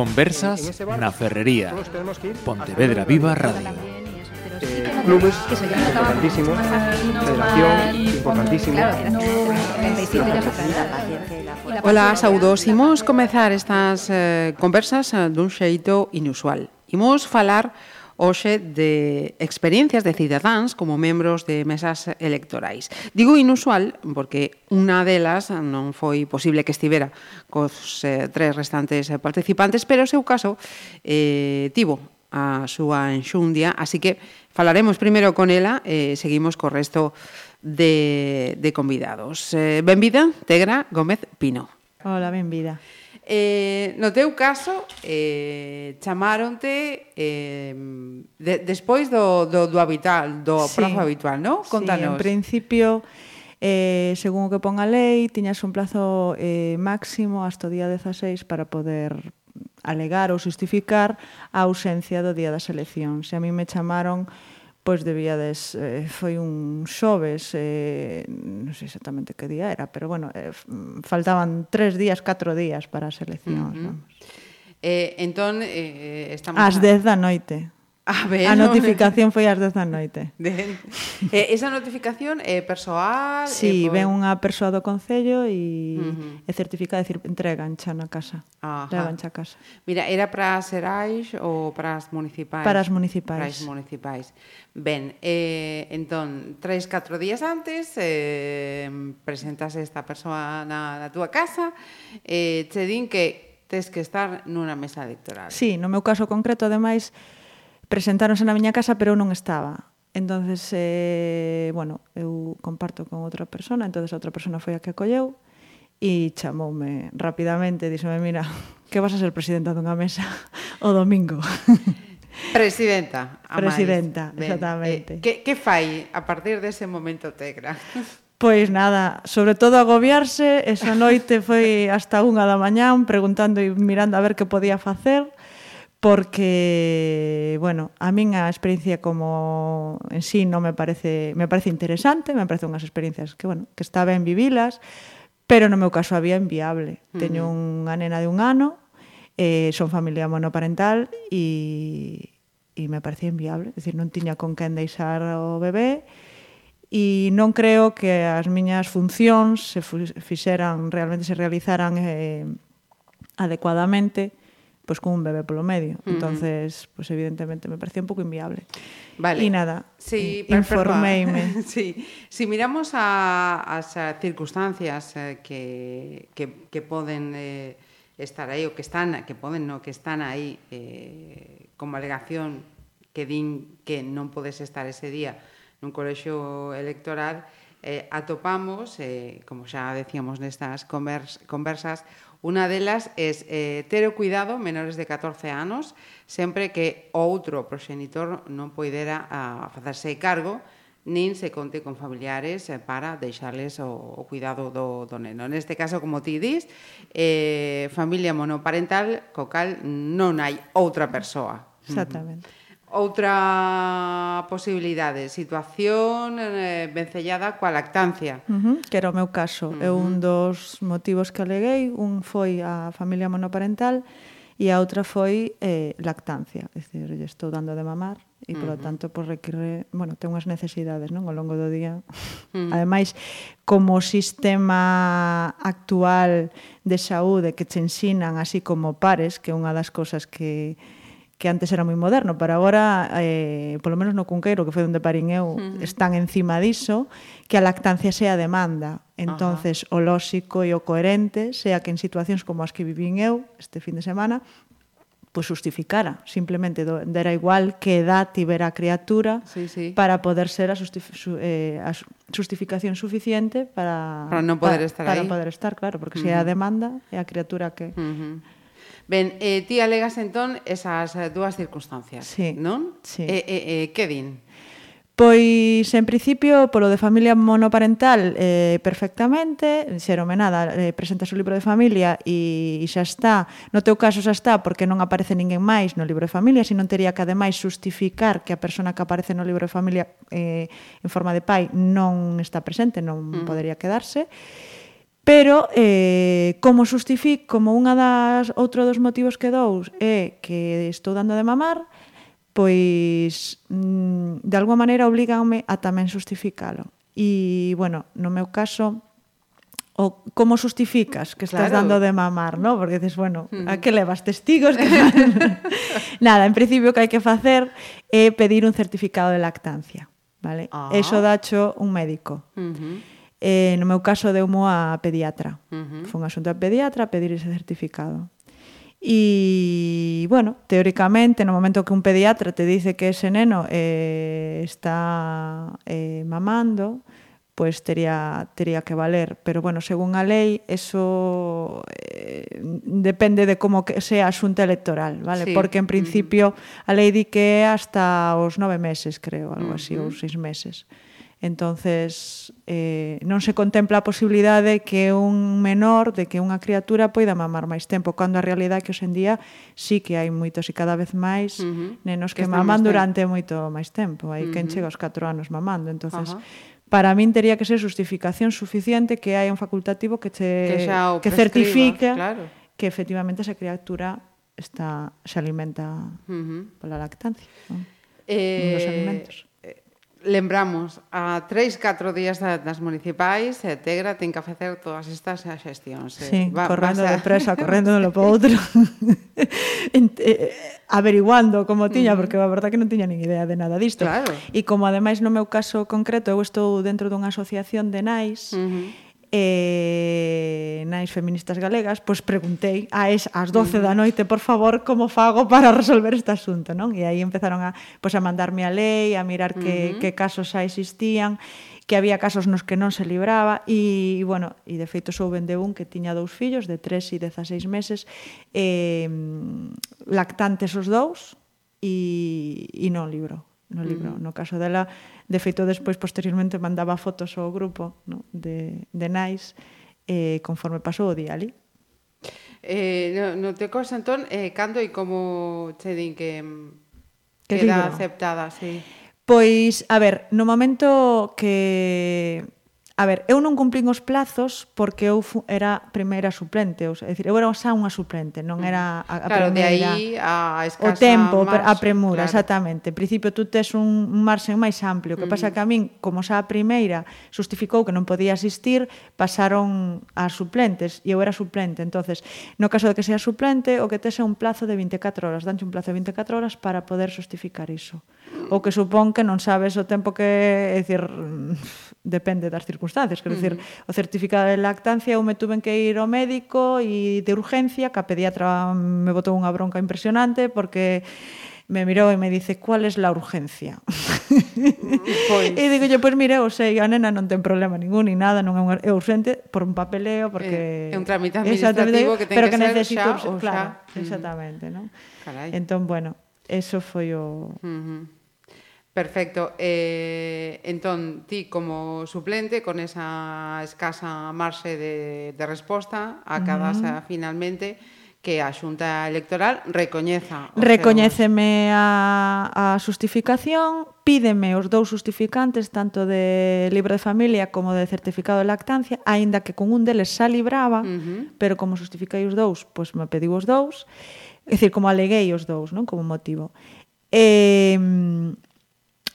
Conversas na Ferrería. Pontevedra Viva Radio. Eh, clubes importantísimos, federación importantísima. Ola, saudos. Imos comezar estas eh, conversas eh, dun xeito inusual. Imos falar hoxe de experiencias de cidadáns como membros de mesas electorais. Digo inusual porque unha delas non foi posible que estivera cos eh, tres restantes participantes, pero o seu caso eh, tivo a súa enxundia, así que falaremos primeiro con ela e eh, seguimos co resto de, de convidados. Eh, benvida, Tegra Gómez Pino. Hola, benvida. Eh, no teu caso, eh, chamaronte eh, de, despois do, do, do habitual, do sí. prazo habitual, non? Contanos. Sí, en principio, eh, según o que pon a lei, tiñas un plazo eh, máximo hasta o día 16 para poder alegar ou justificar a ausencia do día das eleccións. Se a mí me chamaron pois debíades eh, foi un xoves eh, non sei exactamente que día era pero bueno, eh, faltaban tres días, catro días para as eleccións uh -huh. vamos. Eh, entón eh, eh estamos As 10 da noite A, ver, a notificación no, foi ás 10 da noite. De, eh, esa notificación é eh, persoal? Sí, eh, por... ven unha persoa do Concello e, uh -huh. e certifica, de entregan xa na casa. Ajá. Entregancha a casa. Mira, era para as erais ou para as municipais? Para as municipais. Para as municipais. Ben, eh, entón, tres, catro días antes, eh, presentas esta persoa na, na túa casa, eh, che din que tes que estar nunha mesa electoral. Sí, no meu caso concreto, ademais, presentáronse na miña casa, pero eu non estaba. Entonces, eh, bueno, eu comparto con outra persona, entonces a outra persona foi a que acolleu e chamoume rapidamente, díxome, mira, que vas a ser presidenta dunha mesa o domingo. Presidenta, a Presidenta, exactamente. Eh, que, que fai a partir dese momento Tegra? Pois nada, sobre todo agobiarse, esa noite foi hasta unha da mañán preguntando e mirando a ver que podía facer porque, bueno, a min a experiencia como en sí non me parece, me parece interesante, me parece unhas experiencias que, bueno, que está ben vivilas, pero no meu caso había inviable. Mm. Teño uh -huh. unha nena de un ano, eh, son familia monoparental e, e me parecía inviable, decir, non tiña con quen deixar o bebé e non creo que as miñas funcións se fixeran, realmente se realizaran eh, adecuadamente, pois pues, con un bebé polo medio. Uh -huh. Entonces, pois pues, evidentemente me parecía un pouco inviable. Vale. E nada, sí, eh, informeime. sí. Si miramos a as circunstancias eh, que que que poden eh, estar aí ou que están, que poden no que están aí eh como alegación que din que non podes estar ese día nun colexio electoral, eh, atopamos, eh, como xa decíamos nestas convers, conversas, Unha delas é eh, ter o cuidado menores de 14 anos sempre que outro proxenitor non poidera a ah, facerse cargo nin se conte con familiares eh, para deixarles o, o cuidado do, do neno. Neste caso, como ti dis, eh, familia monoparental co cal non hai outra persoa. Exactamente. Outra posibilidade, situación eh, vencellada coa lactancia. Uh -huh, que era o meu caso. Uh -huh. É un dos motivos que aleguei. Un foi a familia monoparental e a outra foi eh, lactancia. É dicir, lle estou dando de mamar e, polo uh -huh. tanto, pues, require... Bueno, ten unhas necesidades, non? Ao longo do día. Uh -huh. Ademais, como o sistema actual de saúde que te ensinan así como pares, que é unha das cousas que que antes era moi moderno, pero agora, eh, polo menos no Cunqueiro, que foi onde parín eu, uh -huh. están encima diso, que a lactancia sea demanda. entonces uh -huh. o lóxico e o coherente sea que en situacións como as que vivín eu este fin de semana, pois pues justificara, simplemente do, dera igual que edad tivera a criatura sí, sí. para poder ser a, justif su, eh, a justificación suficiente para para non poder para, estar para aí. poder estar, claro, porque uh -huh. se é a demanda é a criatura que uh -huh Ben, eh, ti alegas entón esas eh, dúas circunstancias, sí, non? Sí. Eh, eh, eh, que din? Pois, en principio, polo de familia monoparental eh, perfectamente, xerome nada, eh, presentas o libro de familia e, e xa está, no teu caso xa está porque non aparece ninguén máis no libro de familia, se non tería que ademais justificar que a persona que aparece no libro de familia eh, en forma de pai non está presente, non mm. podería quedarse. E Pero eh, como justifico, como unha das outro dos motivos que dou é que estou dando de mamar, pois mm, de alguma maneira oblígame a tamén justificalo. E, bueno, no meu caso, o como justificas que estás claro. dando de mamar, ¿no? Porque dices, bueno, mm. a que levas testigos? Que... Nada, en principio o que hai que facer é pedir un certificado de lactancia, vale? Ah. Eso dacho un médico. Uh -huh. Eh, no meu caso deu mo a pediatra. Uh -huh. Foi un asunto a pediatra a pedir ese certificado. E, bueno, teóricamente, no momento que un pediatra te dice que ese neno eh, está eh, mamando, pues tería, tería que valer. Pero, bueno, según a lei, eso eh, depende de como que sea asunto electoral, vale? Sí. Porque, en principio, uh -huh. a lei di que é hasta os nove meses, creo, algo así, uh -huh. ou seis meses. Entonces, eh, non se contempla a posibilidade que un menor, de que unha criatura poida mamar máis tempo, cando a realidade é que hoxendía sí que hai moitos e cada vez máis uh -huh. nenos que, que maman durante moito máis tempo. Hai uh -huh. quen chega aos 4 anos mamando, entonces uh -huh. Para min tería que ser justificación suficiente que hai un facultativo que che que, que certifica claro. que efectivamente esa criatura está se alimenta uh -huh. pola lactancia, ¿no? Eh, dos alimentos. Lembramos, a 3, 4 días das municipais, e Tegra ten que facer todas estas xestións. Sí, va, correndo a... depresa, correndo lo para outro. averiguando como tiña, porque a verdad que non tiña nin idea de nada disto. Claro. E como ademais no meu caso concreto, eu estou dentro dunha asociación de nais, uh -huh e nais feministas galegas, pois preguntei a es ás 12 da noite, por favor, como fago para resolver este asunto, non? E aí empezaron a, pois, a mandarme a lei, a mirar que, uh -huh. que casos xa existían, que había casos nos que non se libraba e, e bueno, e de feito souben de un que tiña dous fillos de 3 e 16 meses eh, lactantes os dous e, e non librou no libro. Uh -huh. No caso dela, De feito, despois, posteriormente, mandaba fotos ao grupo no? de, de nais eh, conforme pasou o día ali. Eh, no, no te cosa, entón, eh, cando e como che din que, mm, que queda libro? aceptada? Sí. Pois, a ver, no momento que A ver, eu non cumplín os plazos porque eu era primeira suplente, ou sea, decir, eu era xa unha suplente, non mm. era a, a claro, primeira. Claro, de aí a escasa o tempo, marxo, a premura, claro. exactamente. En principio tú tes un marxen máis amplio, O que pasa mm. que a min, como xa a primeira justificou que non podía asistir, pasaron a suplentes e eu era suplente. Entonces, no caso de que sea suplente, o que tes é un plazo de 24 horas, danche un plazo de 24 horas para poder justificar iso. O que supón que non sabes o tempo que, é dicir, depende das circunstancias, quero uh -huh. dicir, o certificado de lactancia eu me tuven que ir ao médico e de urgencia, que a pediatra me botou unha bronca impresionante porque me mirou e me dice, "Cuál es la urgencia?" Mm, pois. e digo, "Pois pues, mire, o sei, a nena non ten problema ningún ni nada, non é, un, é urgente por un papeleo porque é, un trámite administrativo que ten pero que, que necesito, xa, claro, xa. exactamente, mm. non? Entón, bueno, eso foi o uh -huh. Perfecto. Eh, entón, ti como suplente, con esa escasa marxe de, de resposta, acabas uh -huh. finalmente que a Xunta Electoral recoñeza. Recoñéceme a, a justificación, pídeme os dous justificantes, tanto de libro de familia como de certificado de lactancia, aínda que con un deles xa libraba, uh -huh. pero como justificai os dous, pois me pediu os dous, é dicir, como aleguei os dous, non? Como motivo. Eh,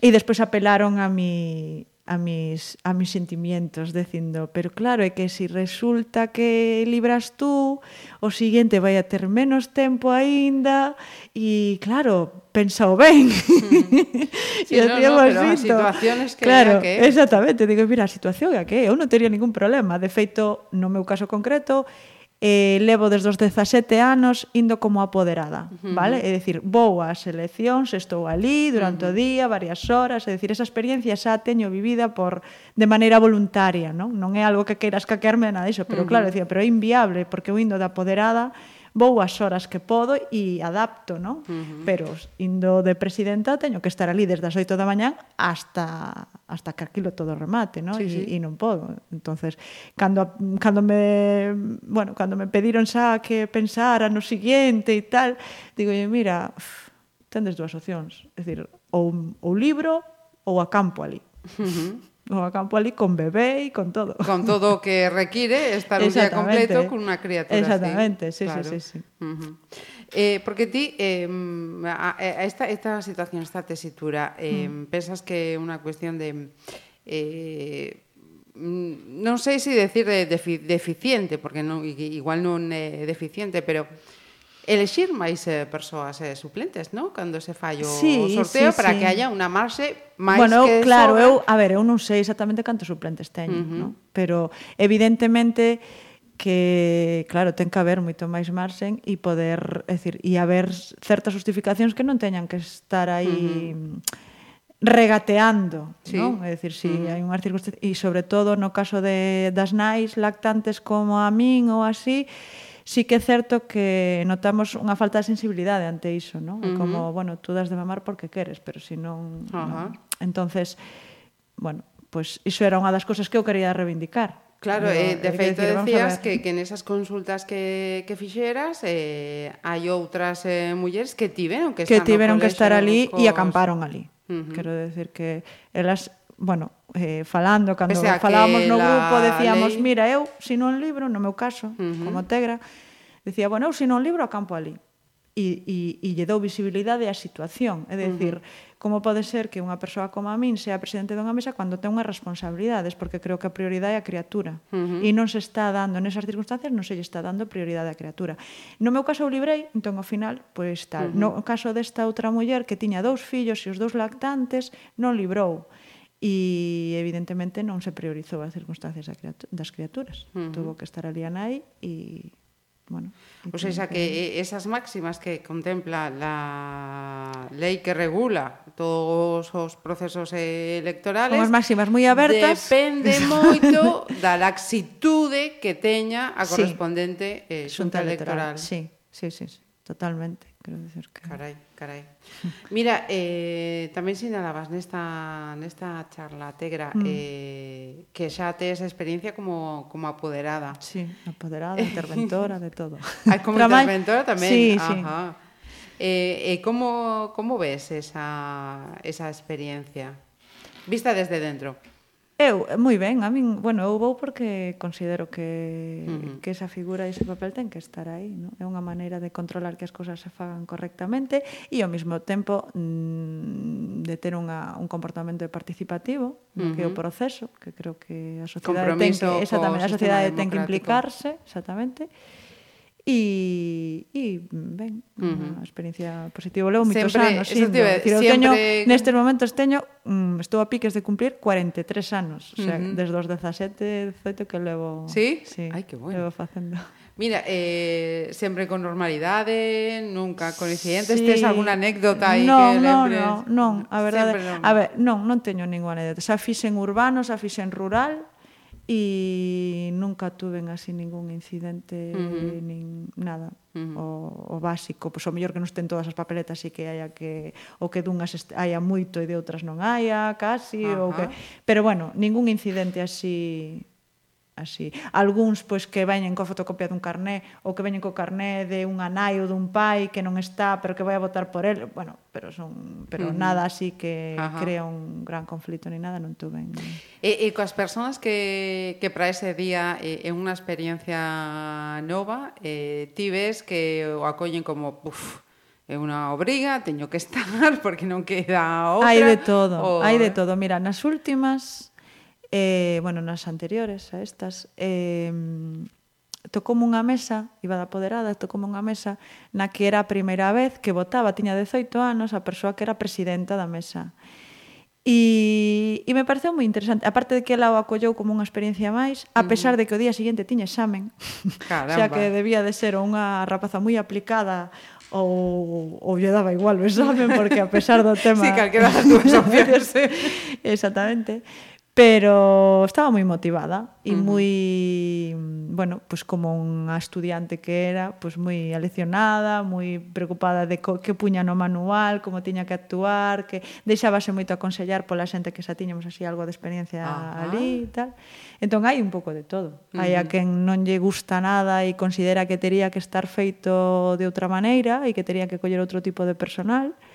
E despois apelaron a mi a mis, a mis sentimientos dicindo, pero claro, é que se si resulta que libras tú, o siguiente vai a ter menos tempo aínda e claro, pensao ben. Mm. Sí, no, no, pero as situaciones que claro, que. Exactamente, digo, mira, a situación é que eu non teria ningún problema, de feito, no meu caso concreto, eh, levo desde os 17 anos indo como apoderada, uh -huh. vale? É dicir, vou ás eleccións, estou ali durante uh -huh. o día, varias horas, é dicir, esa experiencia xa teño vivida por de maneira voluntaria, non? Non é algo que queiras caquearme nada iso, pero uh -huh. claro, decía, pero é inviable porque eu indo de apoderada vou as horas que podo e adapto, non? Uh -huh. Pero indo de presidenta teño que estar ali desde as 8 da mañán hasta hasta que aquilo todo remate, ¿no? Sí, e, sí. e non podo. Entonces, cando cando me, bueno, cando me pediron xa que pensara no siguiente e tal, digo, mira, uf, tendes dúas opcións, é dicir, ou o libro ou a campo ali. Uh -huh O a campo ali con bebé e con todo. Con todo o que require estar un día completo con unha criatura Exactamente, así. sí, claro. sí, sí, sí. Uh -huh. Eh, porque ti, eh, a, a esta, esta situación, esta tesitura, eh, mm. pensas que é unha cuestión de... Eh, non sei se decir de defi deficiente, porque non, igual non é deficiente, pero elexir máis eh, persoas eh, suplentes, non? Cando se fallo sí, o sorteo sí, para sí. que haya unha marxe máis bueno, que claro, sobra. eu, a ver, eu non sei exactamente cantos suplentes teño, uh -huh. non? Pero evidentemente que, claro, ten que haber moito máis marxen e poder, é dicir, e haber certas justificacións que non teñan que estar aí uh -huh. regateando, sí. non? É dicir, si uh -huh. hai unhas circunstancias e sobre todo no caso de das nais lactantes como a min ou así, sí que é certo que notamos unha falta de sensibilidade ante iso, non? Uh -huh. Como, bueno, tú das de mamar porque queres, pero se si non, uh -huh. non. Entonces, bueno, pois pues, iso era unha das cousas que eu quería reivindicar Claro, Pero, eh, de feito decir, decías que, que nesas consultas que, que fixeras eh, hai outras eh, mulleres que tiveron que, que tiveron que estar ali cos... e acamparon ali. Uh -huh. Quero decir que elas, bueno, eh, falando, cando Pese falábamos no grupo, decíamos, lei... mira, eu, sino un libro, no meu caso, uh -huh. como Tegra, decía, bueno, eu, sino un libro, acampo ali e, e, e lle dou visibilidade á situación. É dicir, uh -huh. como pode ser que unha persoa como a min sea presidente dunha mesa cando ten unhas responsabilidades, porque creo que a prioridade é a criatura. Uh -huh. E non se está dando, nesas circunstancias, non se lle está dando prioridade á criatura. No meu caso, eu librei, entón, ao final, pois tal. Uh -huh. No caso desta outra muller que tiña dous fillos e os dous lactantes, non librou e evidentemente non se priorizou as circunstancias das criaturas. Uh -huh. Tuvo que estar ali a nai e bueno, o sea, que esas máximas que contempla la lei que regula todos os procesos electorales Son máximas moi abertas depende moito da laxitude que teña a correspondente sí, eh, xunta electoral. electoral. Sí, sí, sí, sí, totalmente quero decir que... Carai, carai. Mira, eh, tamén sinalabas nesta, nesta charla tegra mm. eh, que xa tes experiencia como, como apoderada. Sí, apoderada, interventora, de todo. Ah, como Trabalho... interventora tamén? Sí, Ajá. sí. Eh, eh, como, como ves esa, esa experiencia? Vista desde dentro. Eu, moi ben, a min, bueno, eu vou porque considero que, uh -huh. que esa figura e ese papel ten que estar aí, no? é unha maneira de controlar que as cousas se fagan correctamente e ao mesmo tempo mm, de ter unha, un comportamento participativo, uh -huh. que é o proceso, que creo que a sociedade Compromiso ten que, exactamente, a sociedade ten que implicarse, exactamente, e e, e ben, uh -huh. experiencia positiva. Levo moitos anos, sí, siempre, teño, nestes momentos teño, mm, estou a piques de cumplir 43 anos, o sea, uh -huh. desde os 17, 18 que levo... Sí? Sí, Ai, que bueno. levo facendo. Mira, eh, sempre con normalidade, nunca con incidentes, sí. tes alguna anécdota aí no, que lembres? Non, non, non, a verdade, non. a ver, non, non teño ninguna anécdota. Xa fixen urbano, xa fixen rural, e nunca tuven así ningún incidente uh -huh. nin nada uh -huh. o, o básico pois o mellor que nos ten todas as papeletas e que haya que o que dunhas haya moito e de outras non haya casi uh -huh. ou que pero bueno ningún incidente así así. Algúns pois que veñen coa fotocopia dun carné ou que veñen co carné de un anai ou dun pai que non está, pero que vai a votar por el. Bueno, pero son pero uh -huh. nada así que Ajá. crea un gran conflito ni nada, non tuven. E, e coas persoas que, que para ese día é eh, unha experiencia nova, eh, ti ves que o acollen como, uf, é unha obriga, teño que estar porque non queda outra. Hai de todo, hai de todo. Mira, nas últimas eh, bueno, nas anteriores a estas, eh, tocou unha mesa, iba da poderada, tocou unha mesa na que era a primeira vez que votaba, tiña 18 anos, a persoa que era presidenta da mesa. E, e me pareceu moi interesante. A parte de que ela o acollou como unha experiencia máis, a pesar de que o día siguiente tiña examen. Caramba. o sea que debía de ser unha rapaza moi aplicada ou, ou lle daba igual o examen porque a pesar do tema... sí, calquera das dúas opcións. Exactamente pero estaba moi motivada e uh -huh. moi bueno, pois pues como unha estudiante que era, pois pues moi aleccionada, moi preocupada de que puña no manual, como tiña que actuar, que deixábase moito aconsellar pola xente que xa tiñamos así algo de experiencia uh -huh. ali e tal. Entón hai un pouco de todo. Uh -huh. Hai a quen non lle gusta nada e considera que tería que estar feito de outra maneira e que tería que coller outro tipo de personal. Uh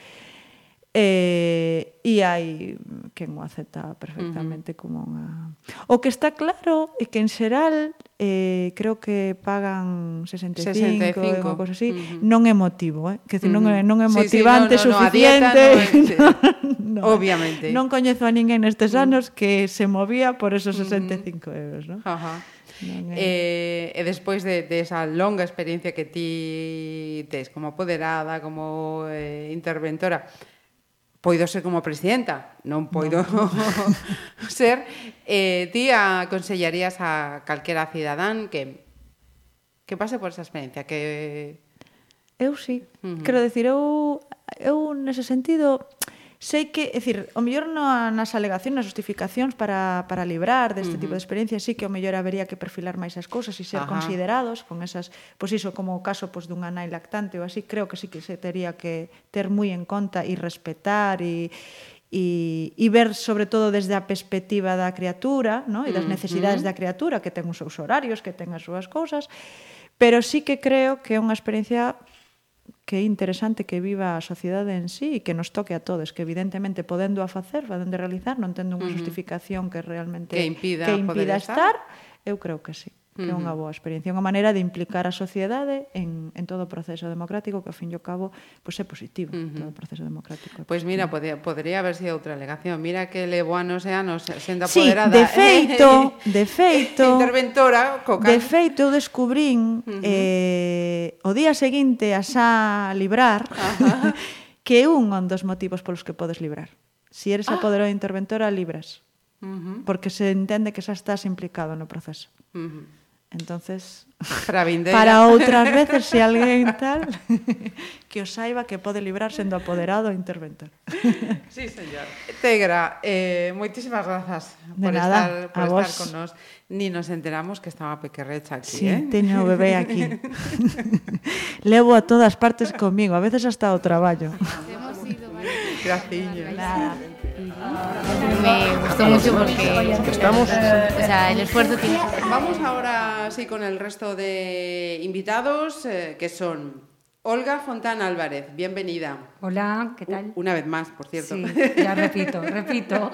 E, e hai quen o acepta perfectamente uh -huh. como unha... O que está claro é que en xeral eh, creo que pagan 65, 65. unha cosa así, uh -huh. non é motivo, eh? que decir, non, é, non é motivante sí, sí, no, no, suficiente. No, dieta no, Obviamente. Non coñezo a ninguén nestes anos que se movía por esos 65 euros. ¿no? Ajá. Non. Eh, e despois de, de esa longa experiencia que ti tes como apoderada, como eh, interventora, poido ser como presidenta, non poido no. ser, eh, ti aconsellarías a calquera cidadán que que pase por esa experiencia, que Eu sí, uh -huh. quero decir, eu eu nese sentido sei que, é dicir, o mellor no, nas alegacións, nas justificacións para, para librar deste uh -huh. tipo de experiencia, sí que o mellor habería que perfilar máis as cousas e ser Ajá. considerados con esas, pois iso, como o caso pois, dunha nai lactante ou así, creo que sí que se tería que ter moi en conta e respetar e, e, e ver sobre todo desde a perspectiva da criatura no? e das necesidades uh -huh. da criatura que ten os seus horarios, que ten as súas cousas pero sí que creo que é unha experiencia que é interesante que viva a sociedade en sí e que nos toque a todos, que evidentemente podendo a facer, podendo realizar, non tendo unha justificación que realmente que impida, que impida estar, estar, eu creo que sí que é unha boa experiencia, unha maneira de implicar a sociedade en, en todo o proceso democrático que ao fin e ao cabo pois é positivo, uh -huh. todo o proceso democrático. Pois pues mira, podría, podría haber sido outra alegación. Mira que levo anos e anos sendo apoderada. Sí, de eh. feito, de feito. interventora, coca. De feito eu descubrín uh -huh. eh o día seguinte a xa librar que é un dos motivos polos que podes librar. Si eres ah. apoderada interventora, libras. Uh -huh. Porque se entende que xa estás implicado no proceso. Uh -huh. Entonces, para, vindeira. para outras veces, se alguén tal, que o saiba que pode librar sendo apoderado e interventor. Sí, señor. Tegra, eh, moitísimas grazas por nada, estar, por estar vos. con nos. Ni nos enteramos que estaba pequerrecha aquí, sí, eh? teño o bebé aquí. Levo a todas partes comigo, a veces hasta o traballo. Hemos ido, vale. Graciño. Nada. Me gustó mucho porque estamos, o sea, el esfuerzo tiene. Vamos ahora sí con el resto de invitados eh, que son Olga Fontana Álvarez, bienvenida. Hola, ¿qué tal? Una vez más, por cierto. Sí, ya repito, repito.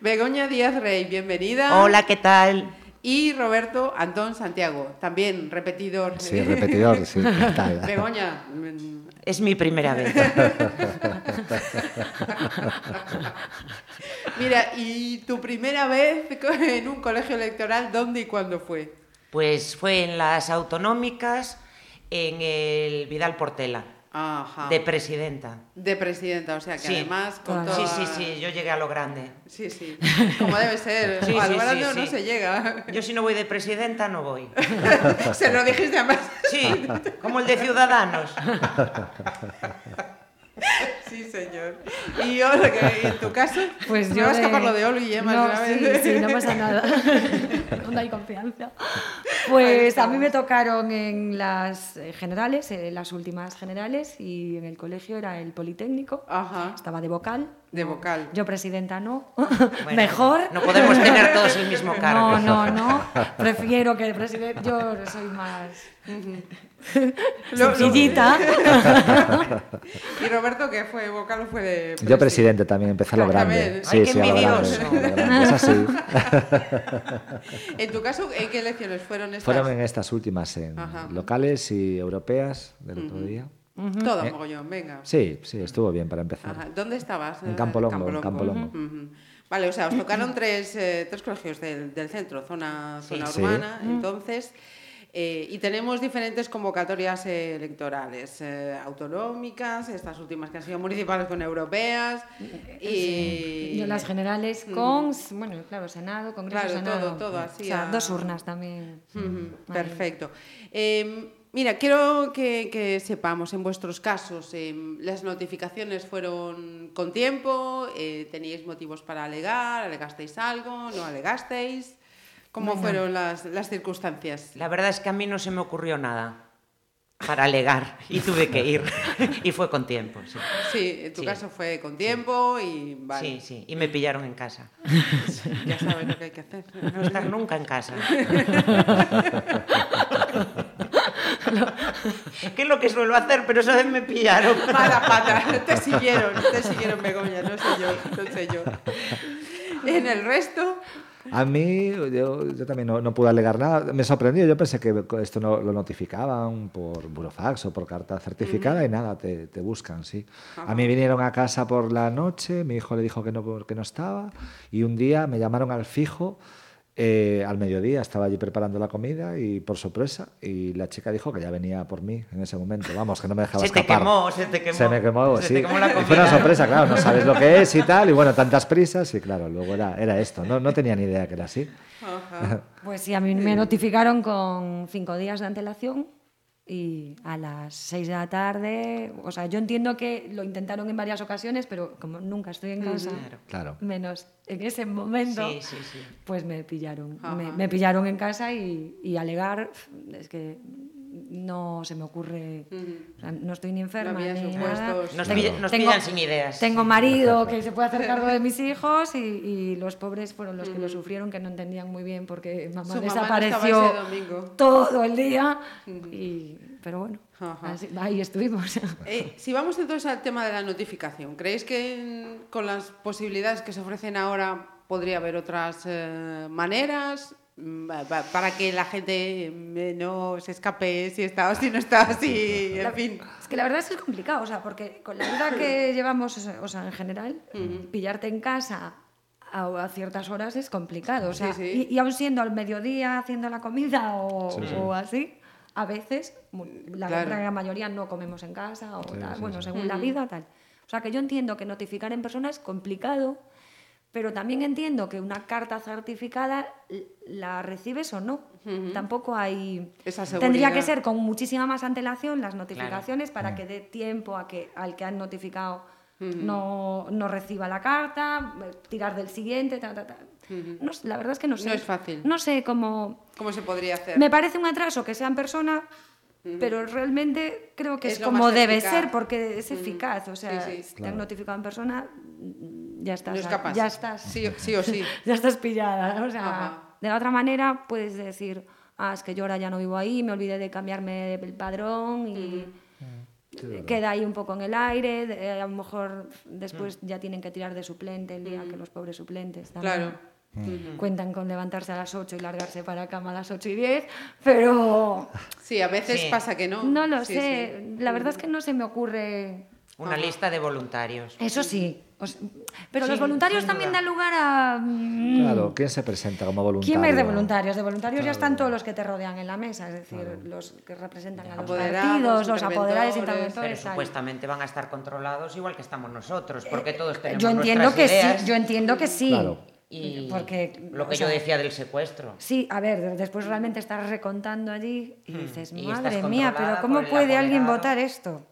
Begoña Díaz Rey, bienvenida. Hola, ¿qué tal? Y Roberto Antón Santiago, también repetidor. Sí, repetidor, sí. Tal. Begoña. Es mi primera vez. Mira, ¿y tu primera vez en un colegio electoral, dónde y cuándo fue? Pues fue en las autonómicas, en el Vidal Portela. Ajá. De presidenta. De presidenta, o sea que Sí. además con Sí, toda- sí, sí, yo llegué a lo grande. Sí, sí. Como debe ser. Sí, a sí, lo sí, grande no sí. se llega. Yo si no voy de presidenta, no voy. se lo dijiste además. Sí, como el de Ciudadanos. Sí, señor. Y ahora que en tu caso, Pues me yo va a de- escapar lo de Olu y Emma No, sí, no pasa nada. No hay confianza. Pues a mí me tocaron en las eh, generales, en las últimas generales, y en el colegio era el Politécnico. Ajá. Estaba de vocal. De vocal. Yo presidenta no. Bueno, Mejor. No podemos tener todos el mismo cargo. No, no, no. Prefiero que el presidente. Yo soy más. Sencillita. Y Roberto, que fue vocal fue de. Yo presidente también, empecé a lo Claro, grande. también. Sí, Ay, sí, a lo grande, Es así. En tu caso, ¿en qué elecciones fueron estas? Fueron en estas últimas, en Ajá. locales y europeas del otro día. Todo Eh, mogollón, venga. Sí, sí, estuvo bien para empezar. Ajá. ¿Dónde estabas? En Campolongo, en Campolongo. Ujú. Vale, o sea, os tocaron tres, eh, tres colegios del, del centro, zona, zona Sí. urbana, entonces, eh, y tenemos diferentes convocatorias eh, electorales, eh, autonómicas, estas últimas que han sido municipales con europeas, y... Las generales con, bueno, claro, Senado, Congreso, Claro, Senado. todo- todo así O sea, a- dos urnas también. Perfecto. Eh, mira, quiero que, que sepamos, en vuestros casos, eh, las notificaciones fueron con tiempo, eh, teníais motivos para alegar, alegasteis algo, no alegasteis. ¿Cómo fueron las, las circunstancias? La verdad es que a mí no se me ocurrió nada para alegar y tuve que ir. y fue con tiempo, sí. Sí, en tu Sí. caso fue con tiempo y vale, Sí, sí. Y me pillaron en casa. ya sabes lo que hay que hacer. No estar nunca en casa. que es lo que suelo hacer, pero esa vez me pillaron. Mala pata, te siguieron, te siguieron Begoña, no sé yo, no sé yo. En el resto, A mí, yo, yo también no, no pude alegar nada. Me sorprendió, yo pensé que esto no, lo notificaban por burofax o por carta certificada y nada, te, te buscan, sí. A mí vinieron a casa por la noche, mi hijo le dijo que no, que no estaba y un día me llamaron al fijo. Eh, al mediodía estaba allí preparando la comida y por sorpresa y la chica dijo que ya venía por mí en ese momento. Vamos que no me dejaba Se te escapar. quemó, se te quemó. se me quemó Se sí. te quemó la y fue comida. una sorpresa claro no sabes lo que es y tal y bueno tantas prisas y claro luego era, era esto no, no tenía ni idea que era así. Pues sí, a mí me notificaron con cinco días de antelación y a las seis de la tarde, o sea, yo entiendo que lo intentaron en varias ocasiones, pero como nunca estoy en casa, Claro. menos en ese momento, Sí, sí, sí. pues me pillaron. Me, me pillaron en casa y, y alegar, es que no se me ocurre, o sea, no estoy ni enferma No ni supuestos. nada. Nos, Tengo- pilla- nos tengo- pillan sin ideas. tengo marido que se puede hacer cargo de mis hijos y, y los pobres fueron los que lo sufrieron, que no entendían muy bien porque mamá Su mamá no desapareció todo el día. y, pero bueno, así- ahí estuvimos. Eh, si vamos entonces al tema de la notificación, ¿creéis que mm, con las posibilidades que se ofrecen ahora podría haber otras eh, maneras para que la gente mm, no se escape si está o si no está, si, en fin? Es que la verdad es que es complicado, o sea, porque con la vida que llevamos, o sea, en general, pillarte en casa a, a ciertas horas es complicado. O sea, Sí, sí. Y, y aún siendo al mediodía haciendo la comida o, o así, a veces, la Claro. gran mayoría no comemos en casa o tal, bueno, según la vida, tal. O sea, que yo entiendo que notificar en persona es complicado, pero también entiendo que una carta certificada la recibes o no. Tampoco hay... Esa Tendría que ser con muchísima más antelación las notificaciones para que dé tiempo a que al que han notificado no, no reciba la carta, tirar del siguiente, ta, ta, ta. No la verdad es que no sé. No es fácil. No sé cómo... ¿Cómo se podría hacer? Me parece un atraso que sea en persona, pero realmente creo que Es como debe eficaz. ser, porque es eficaz. O sea, Sí, sí. si te han notificado en persona, mm, ya estás. No escapas. Ya estás. Sí, o- sí o sí. ya estás pillada. O sea, Ajá. de la otra manera puedes decir, ah, es que yo ahora ya no vivo ahí, me olvidé de cambiarme el padrón y queda ahí un poco en el aire. de- a lo mejor después ya tienen que tirar de suplente el día que los pobres suplentes también Claro. cuentan con levantarse a las 8 y largarse para cama a las 8 y 10, pero Sí, a veces Sí. pasa que no. no lo Sí, sé. sí. La verdad es que no se me ocurre. Una lista de voluntarios. Eso sí. O pero los voluntarios también dan lugar a. mm, Claro, ¿quién se presenta como voluntario? ¿Quién es de voluntarios? De voluntarios ya están todos los que te rodean en la mesa, es decir, los que representan a los Apoderados, partidos, los apoderados, interventores. Pero interventores. tal. supuestamente van a estar controlados igual que estamos nosotros, porque todos tenemos Yo entiendo nuestras que ideas. sí, yo entiendo que sí. Claro. Y Porque, lo que o yo sea, decía del secuestro. Sí, a ver, después realmente estás recontando allí y Mm, dices, y madre mía, pero ¿cómo puede alguien apoderado". votar esto?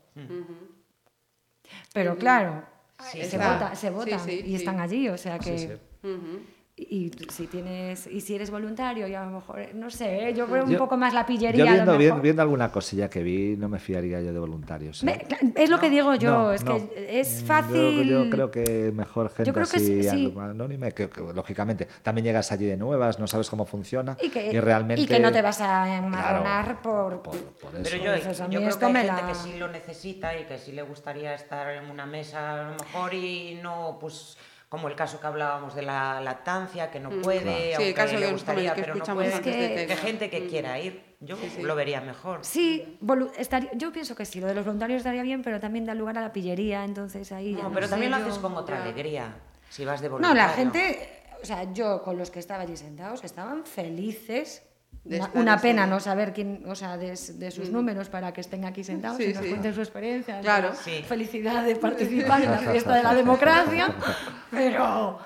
Pero claro, se, Está. vota, se Sí, votan sí, y sí. están allí, o sea que... sí. Ujú. Y, y si tienes y si eres voluntario y a lo mejor no sé ¿eh? yo creo un Yo- poco más la pillería Yo a lo viendo, vi- mejor. viendo alguna cosilla que vi, no me fiaría yo de voluntarios. ¿eh? Me- es lo que digo yo No, es no. que es fácil Yo, yo creo que mejor gente creo que así sí, sí. anónima, que, que, lógicamente también llegas allí de nuevas, no sabes cómo funciona y que, realmente y que no te vas a enmarronar por, por, por eso. Pero yo, Entonces, a mí yo creo que hay gente la- que sí lo necesita y que sí le gustaría estar en una mesa a lo mejor y no, pues como el caso que hablábamos de la lactancia, que no puede, Sí, el aunque caso le que- gustaría, que pero no escuchamos puede. antes de que, Tecla. gente que quiera ir, yo lo vería mejor. sí estaría- yo pienso que sí lo de los voluntarios estaría bien pero también da lugar a la pillería entonces ahí ya No, no pero sé, también lo yo- haces con otra alegría, si vas de no voluntario. la gente o sea yo con los que estaba allí sentados estaban felices Una, pena no saber quién, o sea, de, de sus números para que estén aquí sentados Sí, y nos sí. cuenten su experiencia. Claro. La Sí. Felicidad de participar en la fiesta de la democracia, pero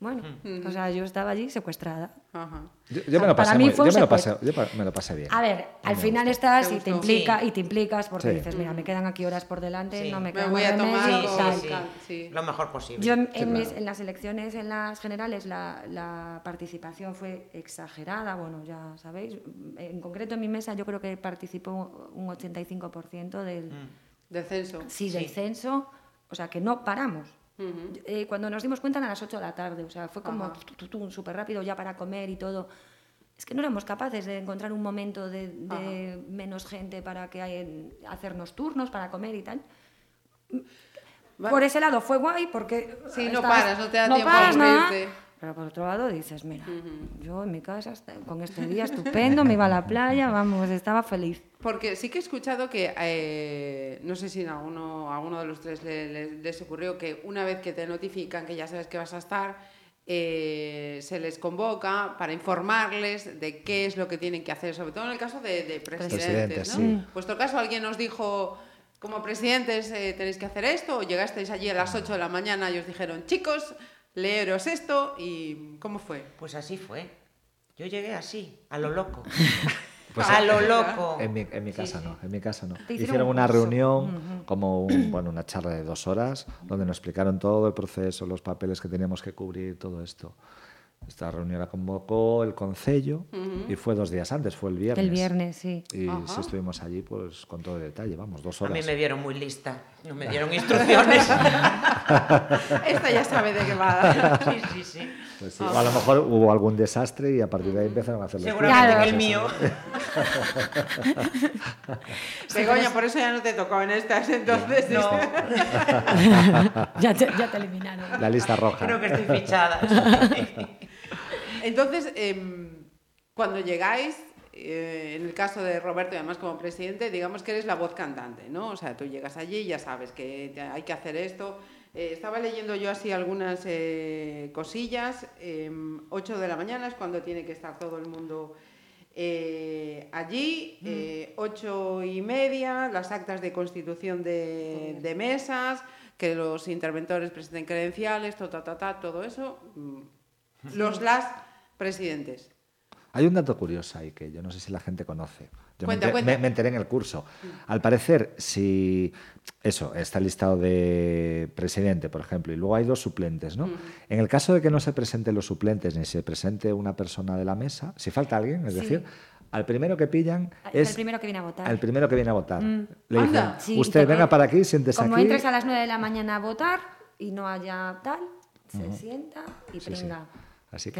bueno, o sea, yo estaba allí secuestrada. Ajá. Yo, yo me lo Para pasé, mí muy- fue yo me lo pasé, yo me lo pasé bien. A ver, al me final gustó. estás ¿Te y te, implica, Sí. y te implicas porque Sí. dices, mira, me quedan aquí horas por delante, Sí. no me Me queda voy a tomar tal. sí. lo mejor posible. Yo en, Sí, en mis- claro. en las elecciones, en las generales, la, la participación fue exagerada. Bueno, ya sabéis. En concreto, en mi mesa, yo creo que participó un 85% del, Descenso. sí, del censo. O sea, que no paramos. Eh, cuando nos dimos cuenta, a las 8 de la tarde. O sea, fue como súper rápido ya para comer y todo. es que no éramos capaces de encontrar un momento de, de menos gente para que hay, hacernos turnos, para comer y tal. Va- Por ese lado fue guay porque... Sí, no estabas- paras, no te da no tiempo paras a nada. Pero por otro lado dices, mira, yo en mi casa está- con este día estupendo, me iba a la playa, vamos, estaba feliz. Porque sí que he escuchado que, eh, no sé si a alguno, a alguno de los tres le- le- les ocurrió que una vez que te notifican que ya sabes que vas a estar, eh, se les convoca para informarles de qué es lo que tienen que hacer, sobre todo en el caso de, de presidentes. Presidentes, ¿no? sí. En vuestro caso, alguien os dijo, como presidentes eh, tenéis que hacer esto, o llegasteis allí a las 8 de la mañana y os dijeron, chicos, leeros esto, y ¿cómo fue? Pues así fue. Yo llegué así, a lo loco. Pues a lo loco. En mi, en mi Sí, casa sí. no, en mi casa no. Hicieron Hicieron un una curso. reunión, como un- bueno, una charla de dos horas, donde nos explicaron todo el proceso, los papeles que teníamos que cubrir, todo esto. Esta reunión la convocó el concello y fue dos días antes, fue el viernes. El viernes, sí. Y Ajá. sí estuvimos allí pues con todo el detalle, vamos, dos A horas. mí me vieron muy lista, no me dieron instrucciones. Esta ya sabe de qué va. sí, sí, sí. Pues sí, o a lo mejor hubo algún desastre y a partir de ahí empezaron a hacer los Seguramente Claro. que el mío. Begoña, por eso ya no te tocó en estas, entonces. No, ya, te, ya te eliminaron. La lista roja. creo que estoy fichada. Entonces, em, cuando llegáis, eh, en el caso de Roberto, y además como presidente, digamos que eres la voz cantante, ¿no? O sea, tú llegas allí y ya sabes que hay que hacer esto. Eh, estaba leyendo yo así algunas eh, cosillas. em, 8 de la mañana es cuando tiene que estar todo el mundo eh, allí. eh, ocho y media, las actas de constitución de, de mesas, que los interventores presenten credenciales, ta, ta, ta, ta, todo eso. mm, Los las presidentes. Hay un dato curioso ahí que yo no sé si la gente conoce. Yo Cuenta, me, enter- cuenta. me- me enteré en el curso. Al parecer, si eso está listado de presidente, por ejemplo, y luego hay dos suplentes, ¿no? En el caso de que no se presenten los suplentes ni se presente una persona de la mesa, si falta alguien, es Sí. decir, al primero que pillan Es es el primero que viene a votar. al primero que viene a votar. Le dicen. Sí, usted te- venga para aquí, siéntese Como aquí. entres a las 9 de la mañana a votar y no haya tal, se sienta y Sí, sí. Así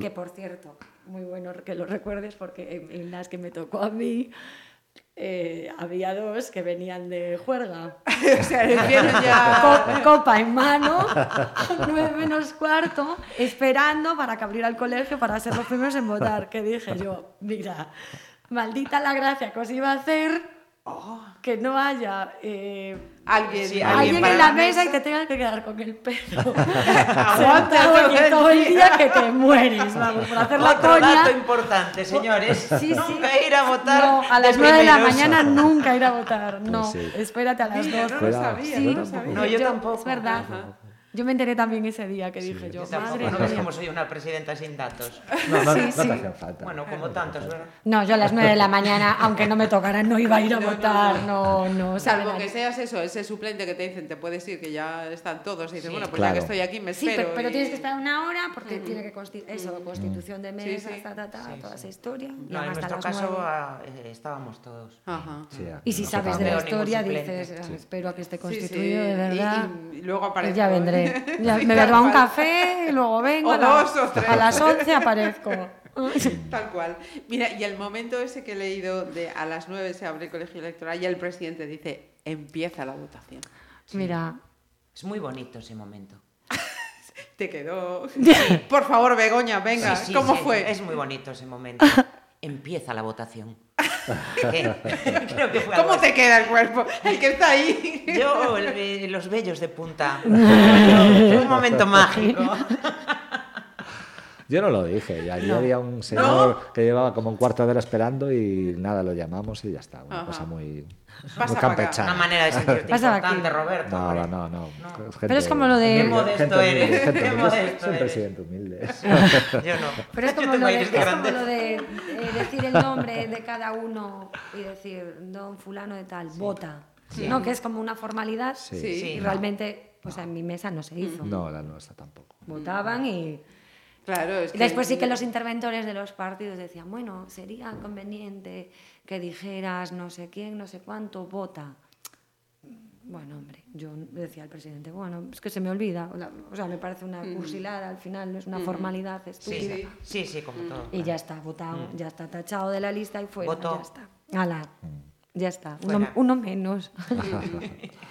que, por cierto, muy bueno que lo recuerdes porque en, en las que me tocó a mí eh, había dos que venían de juerga. o sea, ya... Co- copa en mano, nueve menos cuarto, esperando para que abriera el colegio para ser los primeros en votar. Que dije yo, mira, maldita la gracia que os iba a hacer que no haya eh, Alguien, Sí, alguien para en la mesa y te tengas que quedar con el pelo Aguanta todo el todo el día. que te mueres, vamos, por hacer la Otro coña. dato importante, señores. Sí, sí. Nunca ir a votar. No, a las 9 de la mañana nunca ir a votar. No, sí. espérate a las 2. no no lo sabía. No, yo tampoco. Es verdad. Yo me enteré también ese día que dije yo, madre no ves mía. como soy una presidenta sin datos. No, no, Sí, no te sí. hacen falta. Bueno, como tantos, ¿verdad? No, yo a las 9 de la mañana, aunque no me tocara, no iba a ir a votar. No, no. Salvo que seas eso, ese suplente que te dicen, te puedes ir, que ya están todos, y dices, Sí. bueno, pues Claro. ya que estoy aquí, me Sí, espero. pero, pero y- tienes que esperar una hora porque tiene que consti- eso, constitución de Sí, mesas, sí. ta, ta, ta, toda esa historia. Y No, en nuestro caso eh, estábamos todos. Ajá. Sí, Y si sabes de la historia, dices, "Ah, espero a que esté Sí, constituido sí, de y- verdad. Y, luego Pues aparezco. ya vendré. Ya me bebo un café, luego vengo. O a, la- dos o tres. a las 11 aparezco. Tal cual. Mira, y el momento ese que he leído de a las 9 se abre el colegio electoral y el presidente dice, empieza la votación. Mira, Es muy bonito ese momento. Te quedó. Por favor, Begoña, venga, Sí, sí, ¿cómo sí, fue? Es muy bonito ese momento. Empieza la votación. ¿Qué? Creo que fue algo ¿Cómo te queda el cuerpo? El que está ahí. Yo, el- eh, los vellos de punta. Un momento mágico. Yo no lo dije, y allí había un señor que llevaba como un cuarto de hora esperando y nada, lo llamamos y ya está. Una Ajá. cosa muy, Pasa campechana. Una manera de sentirte importante. Roberto. No, no, no. no. Pero es como lo de- Qué modesto gente eres, gente qué modesto Soy un eres. presidente humilde. Yo no. pero es como, lo de, aires es como grandes. lo de eh, decir el nombre de cada uno y decir, don fulano de tal, vota. ¿No? Que es como una formalidad Sí. Sí. y realmente, pues en mi mesa no se hizo. No, la nuestra tampoco. Votaban y... Claro, es Y que... después sí que los interventores de los partidos decían, bueno, sería conveniente que dijeras no sé quién, no sé cuánto, vota. Bueno, hombre, yo decía al presidente, bueno, es que se me olvida. O sea, me parece una cursilada, al final es una formalidad estúpida. Sí, sí, sí, como todo. Y ya está, votado, ya está tachado de la lista y fuera, Votó. ya está. Ala, ya está, uno, uno menos.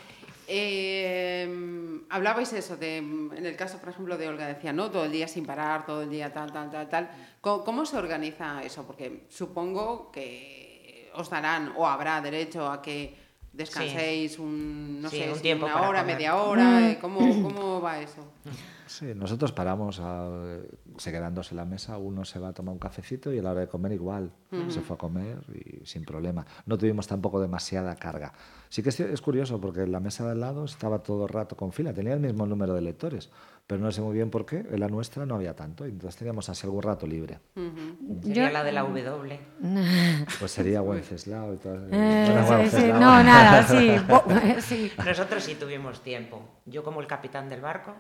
Eh, hablabais eso de, en el caso, por ejemplo, de Olga, decía, ¿no? Todo el día sin parar, todo el día tal, tal, tal, tal. ¿Cómo, cómo se organiza eso? Porque supongo que os darán o habrá derecho a que descanséis un, no Sí, sé, un si tiempo una para hora, comer. media hora. eh, ¿Cómo, ¿Cómo va eso? Sí, nosotros paramos, a, se quedan dos en la mesa, uno se va a tomar un cafecito y a la hora de comer igual, se fue a comer y sin problema. No tuvimos tampoco demasiada carga. Sí que es, es curioso porque en la mesa de al lado estaba todo el rato con fila, tenía el mismo número de lectores, pero no sé muy bien por qué, en la nuestra no había tanto, y entonces teníamos así algún rato libre. Sería la de la W. Pues sería Wenceslao y todo. Eh, Bueno, sí, sí, Wenceslao. no, nada, sí. sí. Nosotros sí tuvimos tiempo. Yo como el capitán del barco,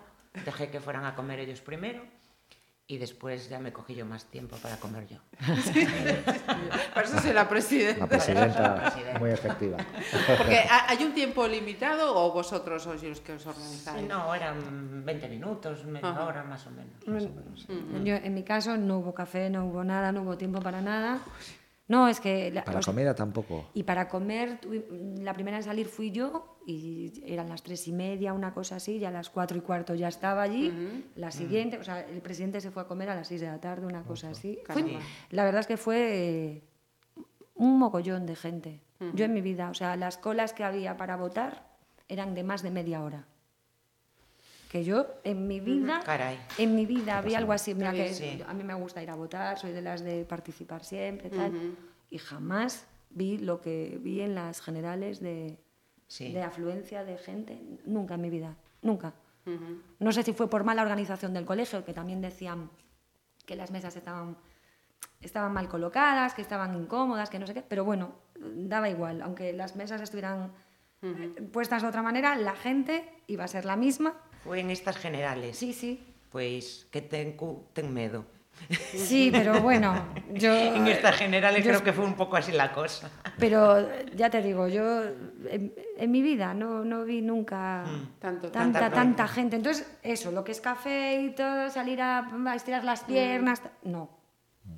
dejé que fueran a comer ellos primero y después ya me cogí yo más tiempo para comer yo. Por eso soy la presidenta. La presidenta, muy efectiva. Porque ¿ha- ¿hay un tiempo limitado o vosotros sois los que os organizáis? No, eran 20 minutos, media Ajá. hora más o menos. Yo, en mi caso no hubo café, no hubo nada, no hubo tiempo para nada. No, es que... la- Para comida tampoco. Y para comer, la primera en salir fui yo y eran las tres y media, una cosa así, y a las cuatro y cuarto ya estaba allí. La siguiente, o sea, el presidente se fue a comer a las seis de la tarde, una cosa así. Fue- la verdad es que fue eh, un mogollón de gente. Yo en mi vida, o sea, las colas que había para votar eran de más de media hora. Que yo en mi vida, Caray. en mi vida había algo así, mira que Sí. a mí me gusta ir a votar, soy de las de participar siempre, tal, y jamás vi lo que vi en las generales de, Sí. de afluencia de gente, nunca en mi vida, nunca. No sé si fue por mala organización del colegio, que también decían que las mesas estaban, estaban mal colocadas, que estaban incómodas, que no sé qué, pero bueno, daba igual, aunque las mesas estuvieran eh, puestas de otra manera, la gente iba a ser la misma. Fue en estas generales. Sí, sí. Pues que ten, ten medo. Sí, pero bueno, yo... En estas generales yo creo que fue un poco así la cosa. Pero ya te digo, yo en, en mi vida no, no vi nunca Tanto, tanta, tanta tanta gente. Entonces, eso, lo que es café y todo, salir a, a estirar las piernas, ta- no,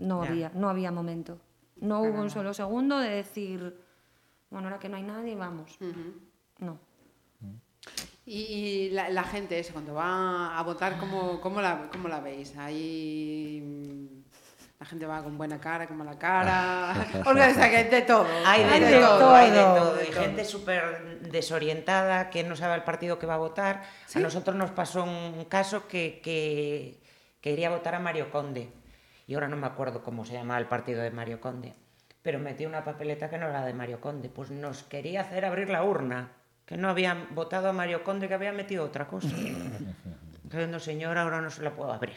no Ya. había, no había momento. No hubo un solo segundo de decir, bueno, ahora que no hay nadie, vamos. No. Y, la, la gente, eso, cuando va a votar, ¿cómo, cómo, la, cómo la veis? Ahí la gente va con buena cara, con mala cara. O sea, que hay de todo. Hay de, de todo, todo, hay de todo. de Y todo. gente súper desorientada, que no sabe el partido que va a votar. A nosotros nos pasó un caso que, que quería votar a Mario Conde. Y ahora no me acuerdo cómo se llamaba el partido de Mario Conde. Pero metí una papeleta que no era de Mario Conde. Pues nos quería hacer abrir la urna. Que no habían votado a Mario Conde, que había metido otra cosa. Entonces, no, señora, ahora no se la puedo abrir.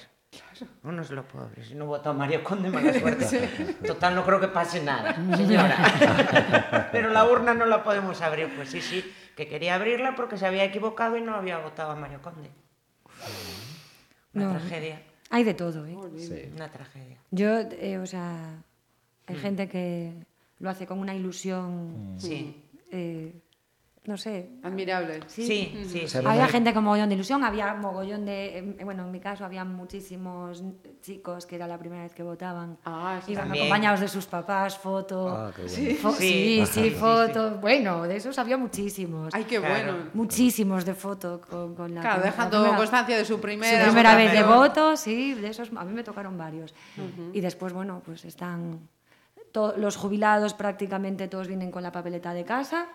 No, no se lo puedo abrir. Si no voto a Mario Conde, mala suerte. Total, no creo que pase nada, señora. Pero la urna no la podemos abrir. Pues sí, sí, que quería abrirla porque se había equivocado y no había votado a Mario Conde. Una No. tragedia. Hay de todo, ¿eh? Una tragedia. Yo, eh, o sea, hay gente que lo hace con una ilusión, Sí. eh, no sé. Admirable. Sí, sí, Había gente con mogollón de ilusión, había mogollón de... eh, bueno, en mi caso había muchísimos chicos que era la primera vez que votaban. Ah, sí, Iban también. acompañados de sus papás, foto. Ah, qué bueno. fo- sí, Sí. sí, fotos. Bueno, de esos había muchísimos. Ay, qué Claro. bueno. Muchísimos de foto con, con la Claro, la dejando primera- constancia de su su primera, primera vez de voto, sí, de esos a mí me tocaron varios. Y después, bueno, pues están to- los jubilados prácticamente todos vienen con la papeleta de casa,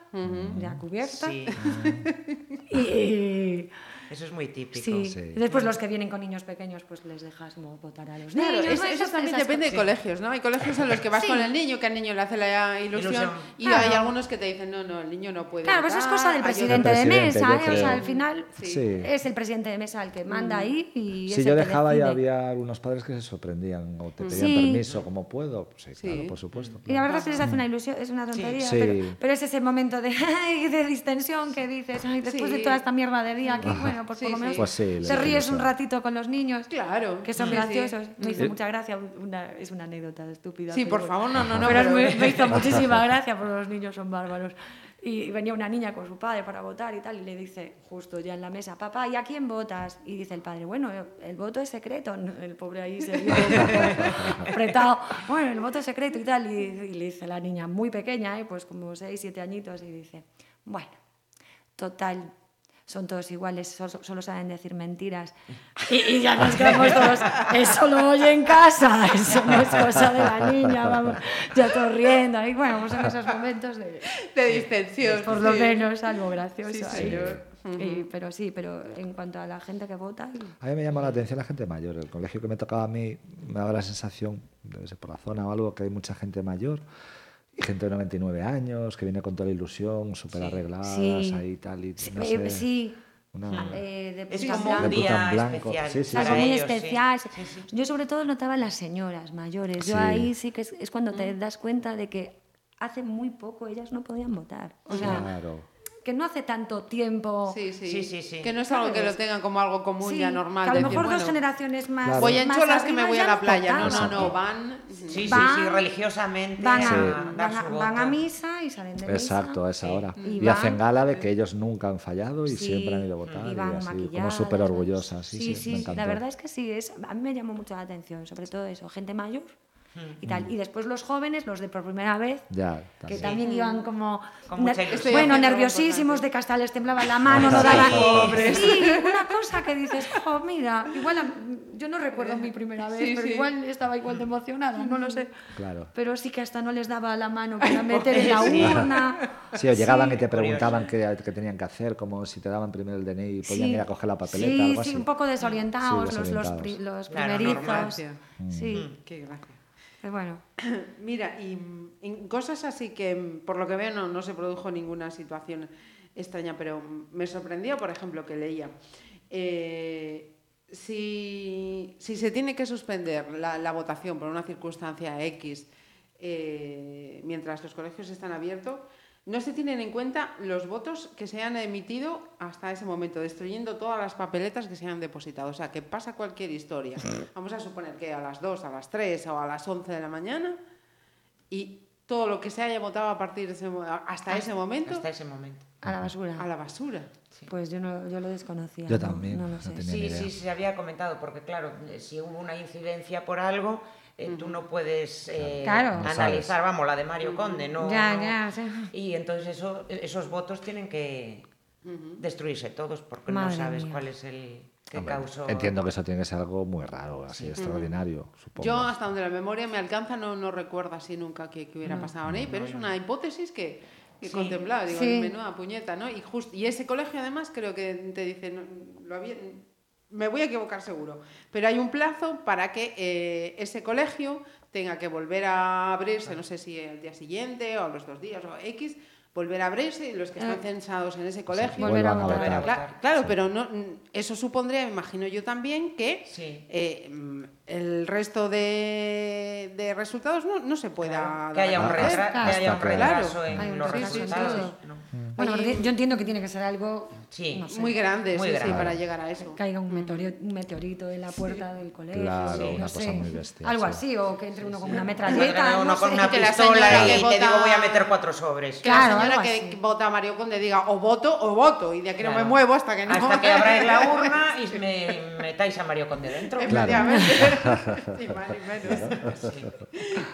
ya cubierta. Sí, Y, eso es muy típico. sí. Sí. Después los que vienen con niños pequeños, pues les dejas votar a los Claro, niños. eso, también esas depende de colegios, ¿no? Hay colegios en los que vas Sí. con el niño, que al niño le hace la ilusión, Ilusión. y Claro. hay algunos que te dicen, no, no, el niño no puede Claro, pues eso es cosa del presidente de mesa, ¿eh? O sea, al final Sí. es el presidente de mesa el que manda ahí y Si es yo el que dejaba y había algunos padres que se sorprendían o te pedían Sí. permiso, como puedo. Pues sí, Sí. claro, por supuesto. Y la verdad es que les hace una ilusión, es una tontería, Sí. Pero, Sí. pero es ese momento de, de distensión que dices, ay, después Sí. de toda esta mierda de día aquí, bueno, pues por Sí, lo menos sí. Pues sí, te ríes un ratito con los niños, Claro. que son sí, sí. graciosos. Me hizo Eh. mucha gracia, una, es una anécdota estúpida. Sí, pero por favor, no, no, no. pero pero- me, me hizo muchísima gracia porque los niños son bárbaros. y venía una niña con su padre para votar y tal, y le dice, justo ya en la mesa, papá, ¿y a quién votas? Y dice el padre, bueno, el voto es secreto. El pobre ahí se vio apretado, bueno, el voto es secreto y tal. Y, y le dice la niña, muy pequeña, ¿eh? pues como seis, siete añitos, y dice, bueno, total, son todos iguales, solo, solo saben decir mentiras. Y, y, ya nos quedamos todos, eso lo oye en casa, eso no es cosa de la niña, vamos, ya todos riendo. Y bueno, pues en esos momentos de, de distensión. Por lo sí. menos algo gracioso. Sí, ahí. señor. Y- pero sí, pero en cuanto a la gente que vota, y- A mí me llama la atención la gente mayor. El colegio que me tocaba a mí me daba la sensación, debe ser por la zona o algo, que hay mucha gente mayor gente de 99 años que viene con toda la ilusión, súper arregladas, Sí. ahí tal y sí, no eh, sé, sí, una- eh, de Es puta como un De blanca. puta día blanco. especial. Sí, sí, para ellos, especial. Yo sobre todo notaba en las señoras mayores. Yo Sí. ahí sí que es, es cuando te das cuenta de que hace muy poco ellas no podían votar. O sea, Claro. Que no hace tanto tiempo. Sí, sí. Sí, sí, sí. Que no es algo que lo tengan como algo común Sí, ya normal. que a lo decir, mejor dos bueno, generaciones más. Claro. Voy en más cholas que me voy a la playa. No, no, no, van. Sí, sí, Van- sí, religiosamente Van a, a van dar voto. van a misa y salen de misa. Exacto, a esa hora. Y Y, van- hacen gala de que ellos nunca han fallado y Sí, siempre han ido a votar. y Y, van así, como súper orgullosas. Sí, sí, sí, me la verdad es que sí, es, a mí me llamó mucho la atención, sobre todo eso, gente mayor y Mm. tal. Y después los jóvenes, los de por primera vez, Ya, que también. también iban como bueno, nerviosísimos de que hasta les temblaba la mano, no Sí, daban sí, una cosa que dices, jo, mira, igual yo no recuerdo mi primera vez, Sí, pero sí. igual estaba igual de emocionada, no lo sé. Claro. Pero sí que hasta no les daba la mano para meter en la Sí. urna. Sí, o llegaban Sí. y te preguntaban qué, qué tenían que hacer, como si te daban primero el DNI y podían Sí. ir a coger la papeleta, sí, algo sí, así. un poco desorientados, Sí, los, los, desorientados. pri- los Claro, primerizos. normal. Sí, Qué gracia. Bueno. Mira, y mm, cosas así que mm, por lo que veo no, no se produjo ninguna situación extraña, pero me sorprendió, por ejemplo, que leía. eh, si, si se tiene que suspender la, la votación por una circunstancia X eh, mientras los colegios están abiertos, no se tienen en cuenta los votos que se han emitido hasta ese momento, destruyendo todas las papeletas que se han depositado. O sea, que pasa cualquier historia. Vamos a suponer que a las 2, a las 3 o a las 11 de la mañana y todo lo que se haya votado a partir de ese, mo- hasta ese momento Hasta ese momento. A la basura. a la basura. Pues yo, no, yo lo desconocía. Yo también, No, lo sé. Sí, sí, se había comentado, porque claro, si hubo una incidencia por algo, eh, tú no puedes eh, Claro. Analizar, vamos, la de Mario Conde, no. Ya, no- ya, sí. Y entonces eso, esos votos tienen que destruirse todos, porque no sabes mía. cuál es el que Hombre, causó. Entiendo que eso tiene que ser algo muy raro, así extraordinario, supongo. Yo, hasta donde la memoria me alcanza, no, no recuerdo así nunca que, que hubiera pasado en ahí, pero es una hipótesis que, que Sí. contemplaba. Digo, Sí. menuda puñeta, ¿no? Y, just- y ese colegio, además, creo que te dice, no, lo había- me voy a equivocar seguro, pero hay un plazo para que eh, ese colegio tenga que volver a abrirse, no sé si el día siguiente o a los dos días o X, volver a abrirse y los que están censados en ese colegio Volver a Vuelvan a votar. votar. Cla- Claro, pero no, eso supondría, me imagino yo también, que Sí. eh, el resto de, de resultados no, no se pueda que haya un, que haya un claro. retraso Hay en un los resultados. Bueno, yo entiendo que tiene que ser algo Sí. no sé, Muy grande, Muy sí, sí, grande. para llegar a eso. caiga un meteorito, un meteorito en la puerta del colegio. Claro, no una sé, cosa muy bestia, Algo sí. así, o que entre uno con una metralleta. uno no con sé. una que la pistola y te digo voy a meter cuatro sobres. Que la Claro, señora que vota a Mario Conde diga o voto o voto, y de aquí no me Claro. muevo hasta que no. Hasta que abráis la urna y me metáis a Mario Conde dentro. Claro. Efectivamente. ni más ni menos.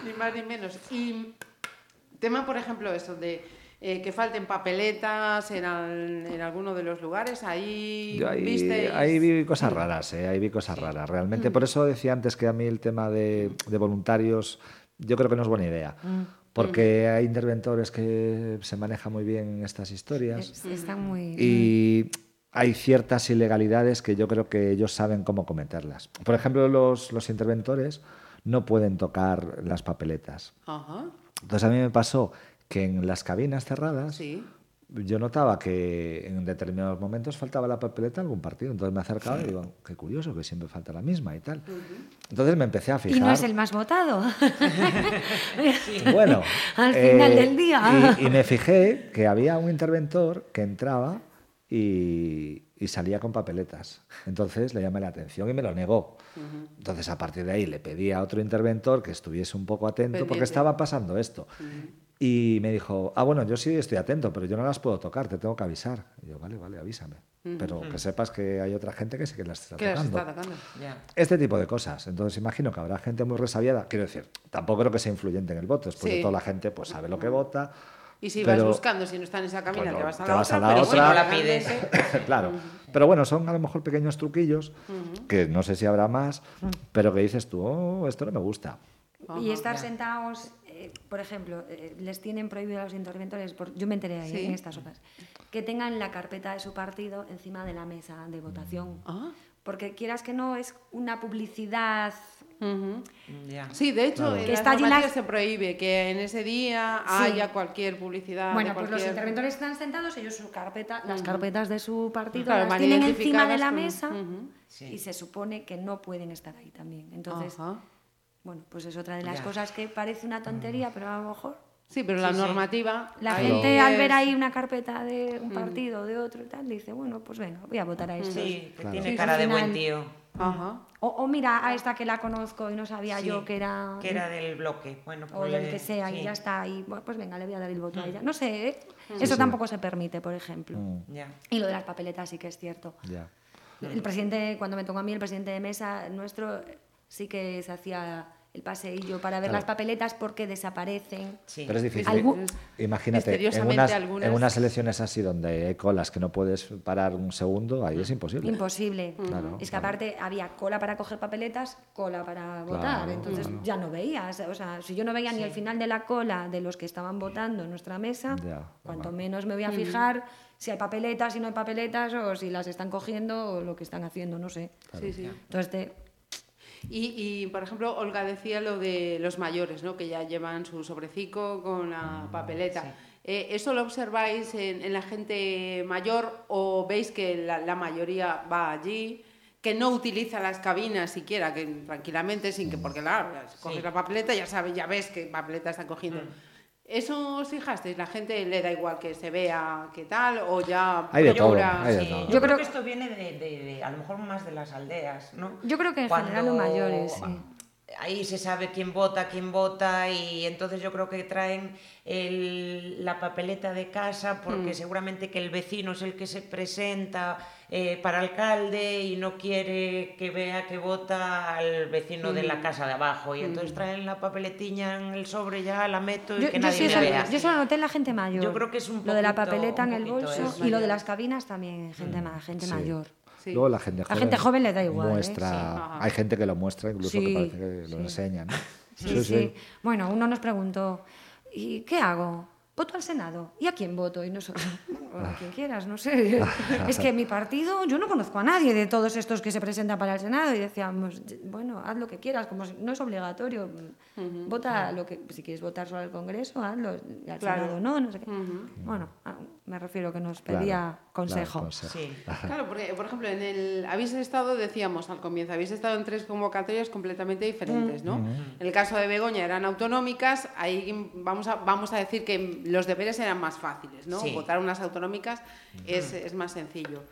ni más ni menos. Y tema, por ejemplo, eso de eh, que falten papeletas en, al- en alguno de los lugares, ahí Yo ahí, visteis... ahí vi cosas raras, ¿eh? ahí vi cosas raras. Realmente, por eso decía antes que a mí el tema de, de voluntarios, yo creo que no es buena idea. Porque hay interventores que se manejan muy bien en estas historias Es- Están muy. y hay ciertas ilegalidades que yo creo que ellos saben cómo cometerlas. Por ejemplo, los, los interventores no pueden tocar las papeletas. Ajá, Entonces a mí me pasó que en las cabinas cerradas sí. yo notaba que en determinados momentos faltaba la papeleta de algún partido. Entonces me acercaba y digo, qué curioso, que siempre falta la misma y tal. Entonces me empecé a fijar. Y no es el más votado. Bueno, Al final del día. Y, y me fijé que había un interventor que entraba y, y salía con papeletas. Entonces le llamé la atención y me lo negó. Entonces a partir de ahí le pedí a otro interventor que estuviese un poco atento porque estaba pasando esto. Y me dijo, ah, bueno, yo sí estoy atento, pero yo no las puedo tocar, te tengo que avisar. Y yo, vale, vale, avísame. Pero que sepas que hay otra gente que sí que las está Que las tocando. está tocando. Ya. Este tipo de cosas. Entonces imagino que habrá gente muy resabiada. Quiero decir, tampoco creo que sea influyente en el voto. Después Sí. de toda la gente pues sabe lo que vota. Y si pero- vas buscando, si no está en esa cabina, Bueno, te vas a te la vas otra. a la pero otra. bueno, La pides. claro. Pero bueno, son a lo mejor pequeños truquillos que no sé si habrá más, pero que dices tú, oh, esto no me gusta. Y estar sentados, eh, por ejemplo, eh, les tienen prohibido a los interventores, por- yo me enteré ahí Sí. en estas horas, que tengan la carpeta de su partido encima de la mesa de votación. Ah. Porque quieras que no, es una publicidad. Sí, de hecho, Claro. en Que está llena- se prohíbe que en ese día Sí. haya cualquier publicidad. Bueno, de pues los interventores están sentados, ellos su carpeta, las carpetas de su partido Claro, las tienen encima de la con- mesa. Sí. y se supone que no pueden estar ahí también. Entonces, Ajá. Bueno, pues es otra de las Ya. cosas que parece una tontería, pero a lo mejor Sí, pero la Sí, sí. normativa. La ahí gente al ver ahí una carpeta de un partido, de otro y tal, dice, bueno, pues venga, voy a votar a esto. Sí, que Claro. tiene Sí, cara de buen tío. Ajá. O, o mira a esta que la conozco y no sabía Sí, yo que era... Que era del bloque. Bueno, o pues, del que sea, sí. y ya está, y bueno, pues venga, le voy a dar el voto Mm. a ella. No sé, ¿eh? eso tampoco se permite, por ejemplo. Mm, Ya. Y lo de las papeletas sí que es cierto. ya. El presidente, cuando me tocó a mí, el presidente de mesa nuestro, sí que se hacía el paseillo para ver Claro. las papeletas porque desaparecen. Sí. Pero es difícil. Imagínate, en unas, algunas- en unas elecciones así donde hay colas que no puedes parar un segundo, ahí es imposible. Imposible. Claro, es que claro. aparte había cola para coger papeletas, cola para votar. Claro, Entonces claro. ya no veías. O sea, si yo no veía ni el final de la cola de los que estaban votando en nuestra mesa, Ya, cuanto menos me voy a fijar si hay papeletas, si no hay papeletas, o si las están cogiendo o lo que están haciendo, no sé. Sí, sí. Entonces, te- Y, y, por ejemplo, Olga decía lo de los mayores, ¿no? que ya llevan su sobrecico con la papeleta. Eh, ¿Eso lo observáis en, en la gente mayor o veis que la, la mayoría va allí? que no utiliza las cabinas siquiera, que tranquilamente, sin que, porque claro, coges la papeleta, ya sabes, ya ves qué papeleta están cogiendo. ¿Eso os fijasteis? ¿La gente le da igual que se vea qué tal o ya Hay de todo, procura- hay de Sí, todo. yo, Yo creo, creo- que esto viene de, de- de, a lo mejor más de las aldeas, ¿no? Yo creo que en general los mayores, sí. Ahí se sabe quién vota, quién vota y entonces yo creo que traen el- la papeleta de casa porque Mm. seguramente que el vecino es el que se presenta eh, para alcalde y no quiere que vea que vota al vecino de Mm. la casa de abajo y entonces traen la papeletiña en el sobre ya, la meto y Yo, que yo nadie sí me eso, vea. yo eso lo noté en la gente mayor. Yo creo que es un Lo de la poquito- papeleta en el poquito bolso eso. y lo de las cabinas también, gente, ma- gente Sí. mayor. Sí. Luego la gente La joven, gente joven le da igual, ¿eh? Muestra. Hay gente que lo muestra, incluso Sí, que parece que lo sí. enseña. ¿no? Sí, sí, Bueno, uno nos preguntó, ¿y qué hago? ¿Voto al Senado? ¿Y a quién voto? Y nosotros, bueno, a quien quieras, no sé. es que mi partido, yo no conozco a nadie de todos estos que se presentan para el Senado. Y decíamos, bueno, haz lo que quieras, como si- no es obligatorio. Vota lo que, si quieres votar solo al Congreso, hazlo. y Al Claro. Senado no, no sé qué. Bueno, me refiero que nos pedía Claro, consejo. claro, consejo. Sí. Claro, porque, por ejemplo, en el habéis estado, decíamos al comienzo, habéis estado en tres convocatorias completamente diferentes, ¿no? En el caso de Begoña eran autonómicas, ahí vamos a, vamos a decir que los deberes eran más fáciles, ¿no? Sí. Votar unas autonómicas es, es más sencillo.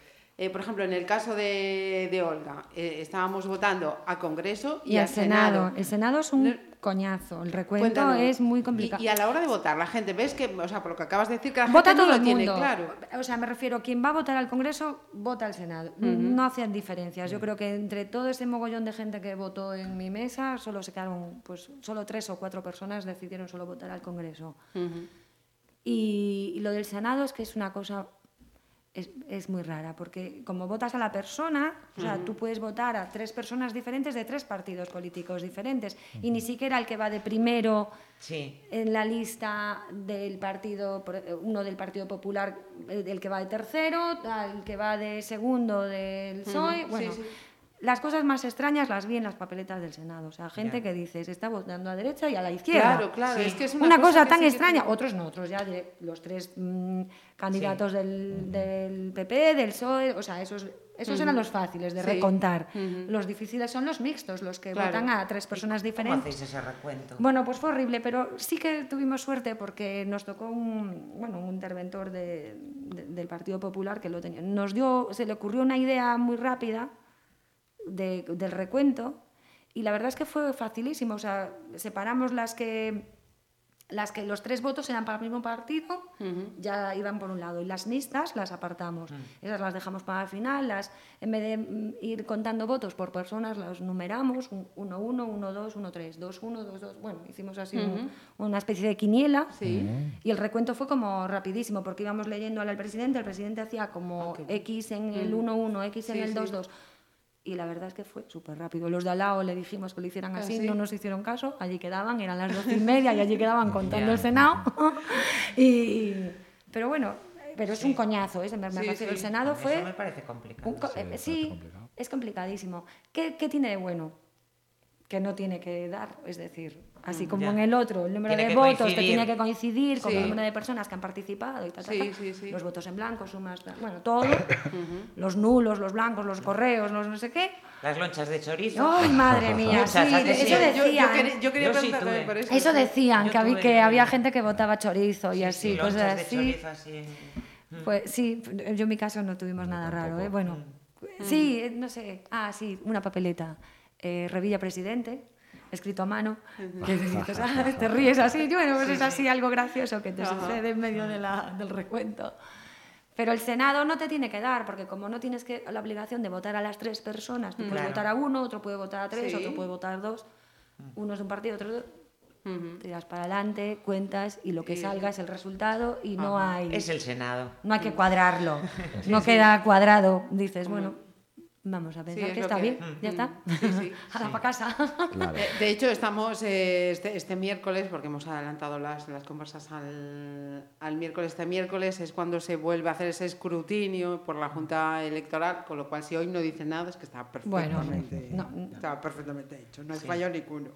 Eh, por ejemplo, en el caso de, de Olga, eh, estábamos votando a Congreso y, Y al Senado. El Senado es un No- coñazo. El recuento Cuéntanos. es muy complicado. Y, a la hora de votar, la gente, ¿ves que, o sea, por lo que acabas de decir, que la Vota gente no todo lo el tiene mundo. claro? O sea, me refiero, quien va a votar al Congreso, vota al Senado. No hacen diferencias. Yo creo que entre todo ese mogollón de gente que votó en mi mesa, solo se quedaron, pues, solo tres o cuatro personas decidieron solo votar al Congreso. y, y lo del Senado es que es una cosa es, es muy rara, porque como votas a la persona, o sea, tú puedes votar a tres personas diferentes de tres partidos políticos diferentes, y ni siquiera el que va de primero Sí. en la lista del partido, eh, uno del Partido Popular, el el que va de tercero, al que va de segundo del PSOE. Bueno, sí. Las cosas más extrañas las vi en las papeletas del Senado. O sea, gente que dice, se está votando a derecha y a la izquierda. Claro, claro, Sí. es que es Una, una, cosa, tan sí extraña. Otros no, otros ya de los tres mm, candidatos del, del PP, del PSOE, o sea, esos, esos eran los fáciles de recontar. Los difíciles son los mixtos, los que Claro. votan a tres personas ¿Cómo diferentes. hacéis ese recuento? Bueno, pues fue horrible, pero sí que tuvimos suerte porque nos tocó un, bueno, un interventor de- de- del Partido Popular que lo tenía. Nos dio, se le ocurrió una idea muy rápida de- del recuento y la verdad es que fue facilísimo. O sea, separamos las que las que los tres votos eran para el mismo partido, ya iban por un lado. Y las mixtas las apartamos. Esas las dejamos para el final. Las, en vez de mm, ir contando votos por personas, las numeramos. 1, 1, 1, 2, 1, 3, 2, 1, 2, 2. Bueno, hicimos así un- una especie de quiniela. Y el recuento fue como rapidísimo, porque íbamos leyendo al presidente. El presidente hacía como X en el 1, 1, X en Sí, el sí. 2, 2. Y la verdad es que fue súper rápido. Los de al lado le dijimos que lo hicieran así, sí? no nos hicieron caso, allí quedaban, eran las doce y media y allí quedaban contando el Senado. y, pero bueno, pero es un coñazo, ¿eh? me, me Sí, refiero, el. Senado Eso fue... me parece complicado. un co- Sí, eh, complicado. es complicadísimo. ¿Qué, ¿Qué tiene de bueno? Que no tiene que dar, es decir, así como ya. en el otro, el número Tiene de que votos coincidir. tiene que coincidir con Sí. el número de personas que han participado y tal, tal, Sí, tal. sí, sí. los votos en blanco, sumas, bueno, todo, los nulos, los blancos, los correos, los no sé qué. Las lonchas de chorizo. Ay, madre mía, Muchas, sí, ¿a que eso Yo- yo, decían. quería, yo quería Yo preguntar por eso. Eso decían, que, había, tuve- que había gente que votaba chorizo y Sí, así, sí, cosas lonchas de así. chorizo así. Pues sí, yo en mi caso no tuvimos nada raro, ¿eh? Bueno, sí, eh, no sé, ah, sí, una papeleta, eh, Revilla Presidente, escrito a mano, que dices, ah, te ríes así, bueno, pues es así algo gracioso que te sucede en medio de la- del recuento. Pero el Senado no te tiene que dar, porque como no tienes que, la obligación de votar a las tres personas, tú puedes Claro. votar a uno, otro puede votar a tres, Sí. otro puede votar a dos, uno es de un partido, otro es de... Tiras para adelante, cuentas y lo que salga es el resultado y no hay... Es el Senado. No hay que cuadrarlo. No queda cuadrado. Dices, bueno, vamos a pensar es que está que- bien, ya está. Sí, sí, A para casa. Claro. Eh, De hecho, estamos eh, este, este miércoles, porque hemos adelantado las, las conversas al, al miércoles, este miércoles es cuando se vuelve a hacer ese escrutinio por la Junta Electoral, con lo cual si hoy no dice nada es que está Bueno, perfectamente, no. estaba perfectamente hecho, no hay fallo ninguno.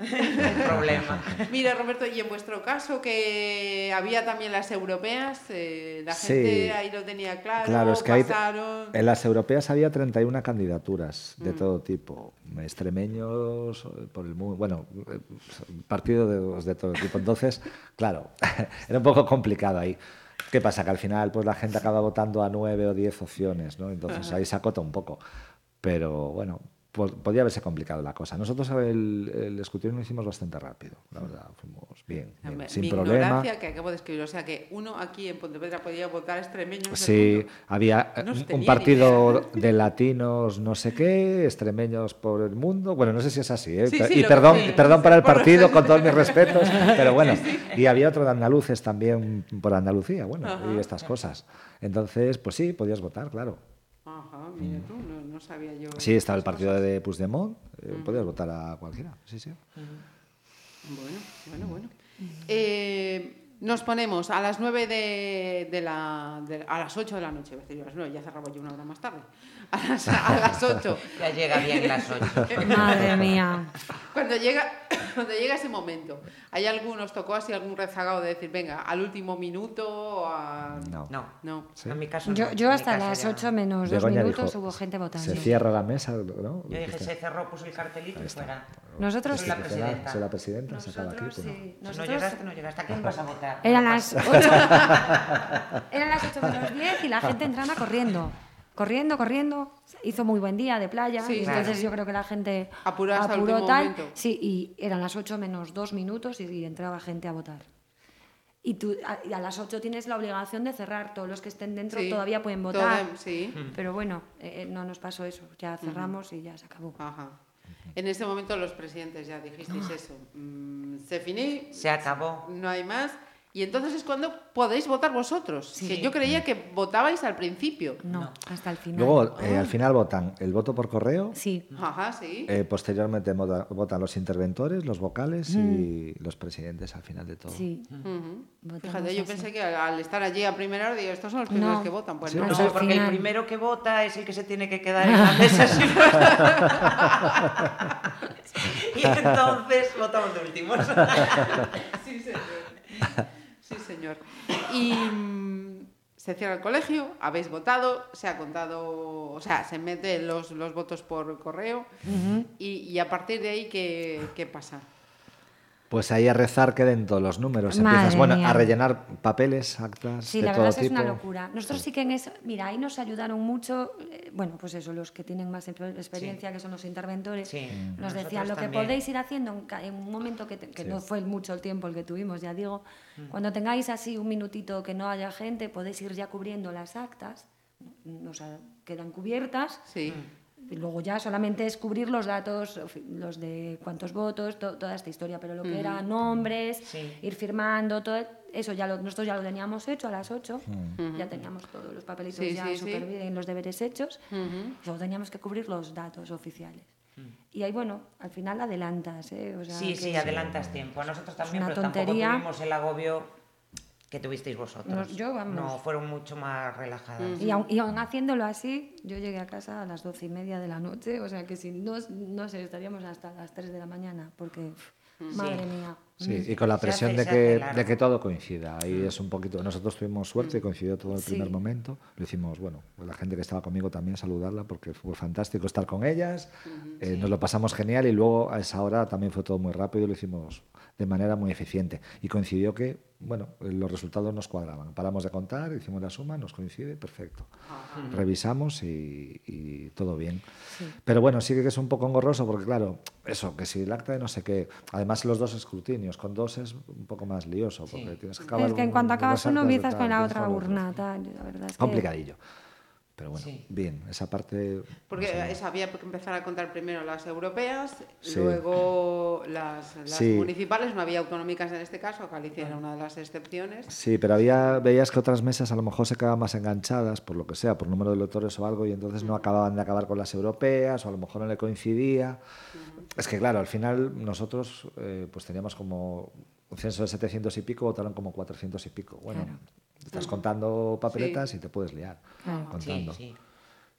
El problema. Mira, Roberto, y en vuestro caso, que había también las europeas, eh, la Sí. gente ahí lo tenía claro, Claro, es que en las europeas había 31 candidaturas de Mm. todo tipo, extremeños, eh, por el mundo, bueno, eh, partidos de, de todo tipo. Entonces, claro, era un poco complicado ahí. ¿Qué pasa? Que al final pues la gente acaba votando a nueve o diez opciones, ¿no? Entonces ahí se acota un poco. Pero bueno, podía haberse complicado la cosa. Nosotros el, el escrutinio lo hicimos bastante rápido, la verdad, fuimos bien, bien, Mi- sin mi problema. ignorancia que acabo de escribir, o sea que uno aquí en Pontevedra podía votar extremeños. Sí, había eh, No un- tenía un partido de latinos no sé qué, extremeños por el mundo. Bueno, no sé si es así, ¿eh? Sí, sí, y perdón, sí, perdón para el partido, con todos mis respetos, pero bueno. Y había otro de andaluces también por Andalucía, bueno, y estas cosas. Entonces, pues sí, podías votar, claro. Ajá, mira tú, no, no sabía yo. Sí, estaba el partido cosas. de Puigdemont, eh, podías votar a cualquiera, sí, sí. Bueno, bueno, bueno. Eh, nos ponemos a las 9 de, de la. de- a las 8 de la noche, a las 9, ya cerraba yo una hora más tarde. A las, a las 8. Ya llega bien las ocho. Madre mía. Cuando llega, cuando llega ese momento, ¿hay algún, os tocó así algún rezagado de decir, venga, al último minuto? o a- No. No, No. en mi caso Yo, no. yo hasta caso las ya- 8 menos 2 Begoña minutos dijo, hubo gente votando. Se cierra la mesa, ¿no? Yo dije, se cerró, puso el cartelito y fuera. Nosotros Soy la Soy la presidenta. soy la presidenta, se acaba aquí. Nosotros, pues no. sí. No Nosotros llegaste, no llegaste. ¿A quién vas a votar? Eran No las pasa. 8 eran las 8 menos 10 y la gente entraba corriendo. Corriendo, corriendo. Hizo muy buen día de playa. Sí, y entonces claro. yo creo que la gente Apuró hasta apuró tal. momento. Sí, y eran las 8 menos 2 minutos y, y entraba gente a votar. Y tú a, y a las 8 tienes la obligación de cerrar. Todos los que estén dentro Sí, todavía pueden todo- votar. sí. Pero bueno, eh, eh, no nos pasó eso. Ya cerramos y ya se acabó. Ajá. En ese momento los presidentes ya dijisteis eso. mm, se finí, Se acabó. no hay más. Y entonces es cuando podéis votar vosotros. Sí. Que yo creía que votabais al principio. No, hasta el final. Luego, eh, al final votan el voto por correo, Sí. Ajá, sí. Eh, posteriormente votan los interventores, los vocales y los presidentes al final de todo. Sí. Fíjate, yo así. pensé que al, estar allí a primera hora, digo, estos son los primeros No. que votan. Pues Sí, no. No, porque el primero que vota es el que se tiene que quedar en la mesa. y entonces votamos de últimos. Sí, señor. Sí, señor. Y mm, se cierra el colegio, habéis votado, se ha contado, o sea, se meten los, los votos por correo y, y a partir de ahí, ¿qué, qué pasa? Pues ahí a rezar que den todos los números. Madre Empiezas, bueno, mía. a rellenar papeles, actas Sí, de la todo verdad es que es tipo. una locura. Nosotros sí que en eso, mira, ahí nos ayudaron mucho, eh, bueno, pues eso, los que tienen más experiencia, que son los interventores, Sí, nos nosotros decían lo que también. podéis ir haciendo en, un momento que, te- que Sí. no fue mucho el tiempo el que tuvimos, ya digo, Mm. cuando tengáis así un minutito que no haya gente, podéis ir ya cubriendo las actas, mm, o sea, quedan cubiertas. Sí. Y luego ya solamente es cubrir los datos, los de cuántos votos, to- toda esta historia, pero lo que era nombres, Sí. ir firmando, todo eso ya lo, nosotros ya lo teníamos hecho a las 8, ya teníamos todos los papelitos Sí, ya sí, sí. súper bien, los deberes hechos, Ujú. solo teníamos que cubrir los datos oficiales. Y ahí, bueno, al final adelantas, ¿eh? O sea, Sí, que- sí, adelantas tiempo. A nosotros también, pero tampoco tontería. tuvimos el agobio que tuvisteis vosotros. No, yo, vamos. No, fueron mucho más relajadas. Y aun, y aun haciéndolo así, yo llegué a casa a las doce y media de la noche, o sea que si no, no sé, estaríamos hasta las 3 de la mañana, porque, madre mía. Sí, y con la presión hace- de que, de que todo coincida. Ahí es un poquito. Nosotros tuvimos suerte y coincidió todo en el Sí. primer momento. Lo hicimos, bueno, la gente que estaba conmigo también saludarla porque fue fantástico estar con ellas. Eh, Nos lo pasamos genial y luego a esa hora también fue todo muy rápido y lo hicimos de manera muy eficiente. Y coincidió que, bueno, eh, los resultados nos cuadraban. Paramos de contar, hicimos la suma, nos coincide, perfecto. Revisamos y, y todo bien. Pero bueno, sí que es un poco engorroso porque, claro, eso, que si el acta de no sé qué, además los dos escrutinios, con dos es un poco más lioso porque Sí. tienes que acabar Es que en un- cuanto acabas uno empiezas con la otra urna, tal, la verdad es que... Pero bueno, Sí. bien, esa parte... Porque eso, había que empezar a contar primero las europeas, Sí. luego las, las Sí. municipales, no había autonómicas en este caso, Galicia era una de las excepciones. Sí, pero había, veías que otras mesas a lo mejor se quedaban más enganchadas, por lo que sea, por número de electores o algo, y entonces no acababan de acabar con las europeas, o a lo mejor no le coincidía. Es que, claro, al final nosotros eh, pues teníamos como un censo de 700 y pico, votaron como 400 y pico. Bueno, estás contando papeletas y te puedes liar Claro. contando. Sí, sí.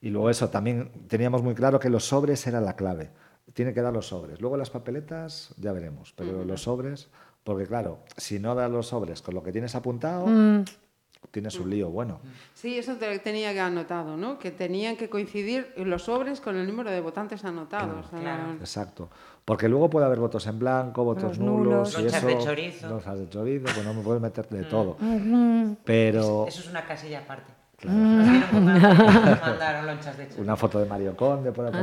Y luego eso, también teníamos muy claro que los sobres era la clave. Tiene que dar los sobres. Luego las papeletas ya veremos, pero los sobres, porque claro, si no das los sobres con lo que tienes apuntado, tienes un lío bueno. Sí, eso te tenía que anotado, ¿no? Que tenían que coincidir los sobres con el número de votantes anotados. Claro. Exacto. Porque luego puede haber votos en blanco, votos Los nulos, nulos. y Lonchas eso, de chorizo. lonchas de chorizo, pues no me puedes meter de todo. Pero Eso es una casilla aparte. De chorizo. una foto de Mario Conde por ahí. por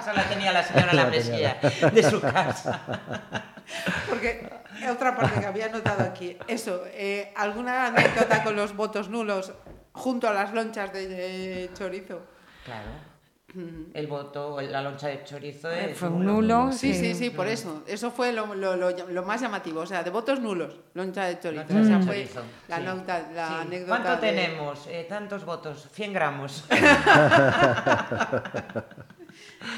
Esa la tenía la señora en la mesilla de su casa. Porque otra parte que había notado aquí, eso, eh, ¿alguna anécdota con los votos nulos junto a las lonchas de, de chorizo? Claro. El voto, la loncha de chorizo es fue un nulo. Sí, sí, Sí. sí, por eso. Eso fue lo, lo- lo- lo más llamativo. O sea, de votos nulos, loncha de chorizo. Loncha o sea, fue chorizo, la, sí. nota- la Sí. anécdota. ¿Cuánto de- tenemos? Eh, tantos votos, 100 gramos.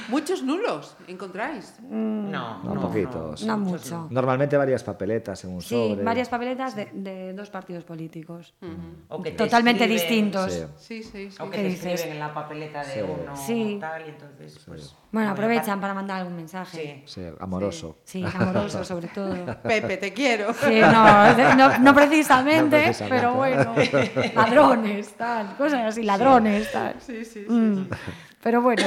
Muchos nulos, ¿encontráis? No, No, no, poquitos. No mucho. Normalmente varias papeletas en un Sí, sobre. varias papeletas de, de dos partidos políticos. O que te Totalmente escriben- distintos. Sí. Sí, sí, sí. O que ¿Qué te dices? escriben en la papeleta de Sí. uno Sí. tal, y entonces, pues... Bueno, aprovechan para mandar algún mensaje. Sí. Sí, amoroso. Sí, amoroso sobre todo. Pepe, te quiero. Sí, no, de- no, no precisamente, No precisamente. pero bueno, ladrones, tal, cosas así, ladrones, tal. Sí, sí, sí. Mm, Pero bueno,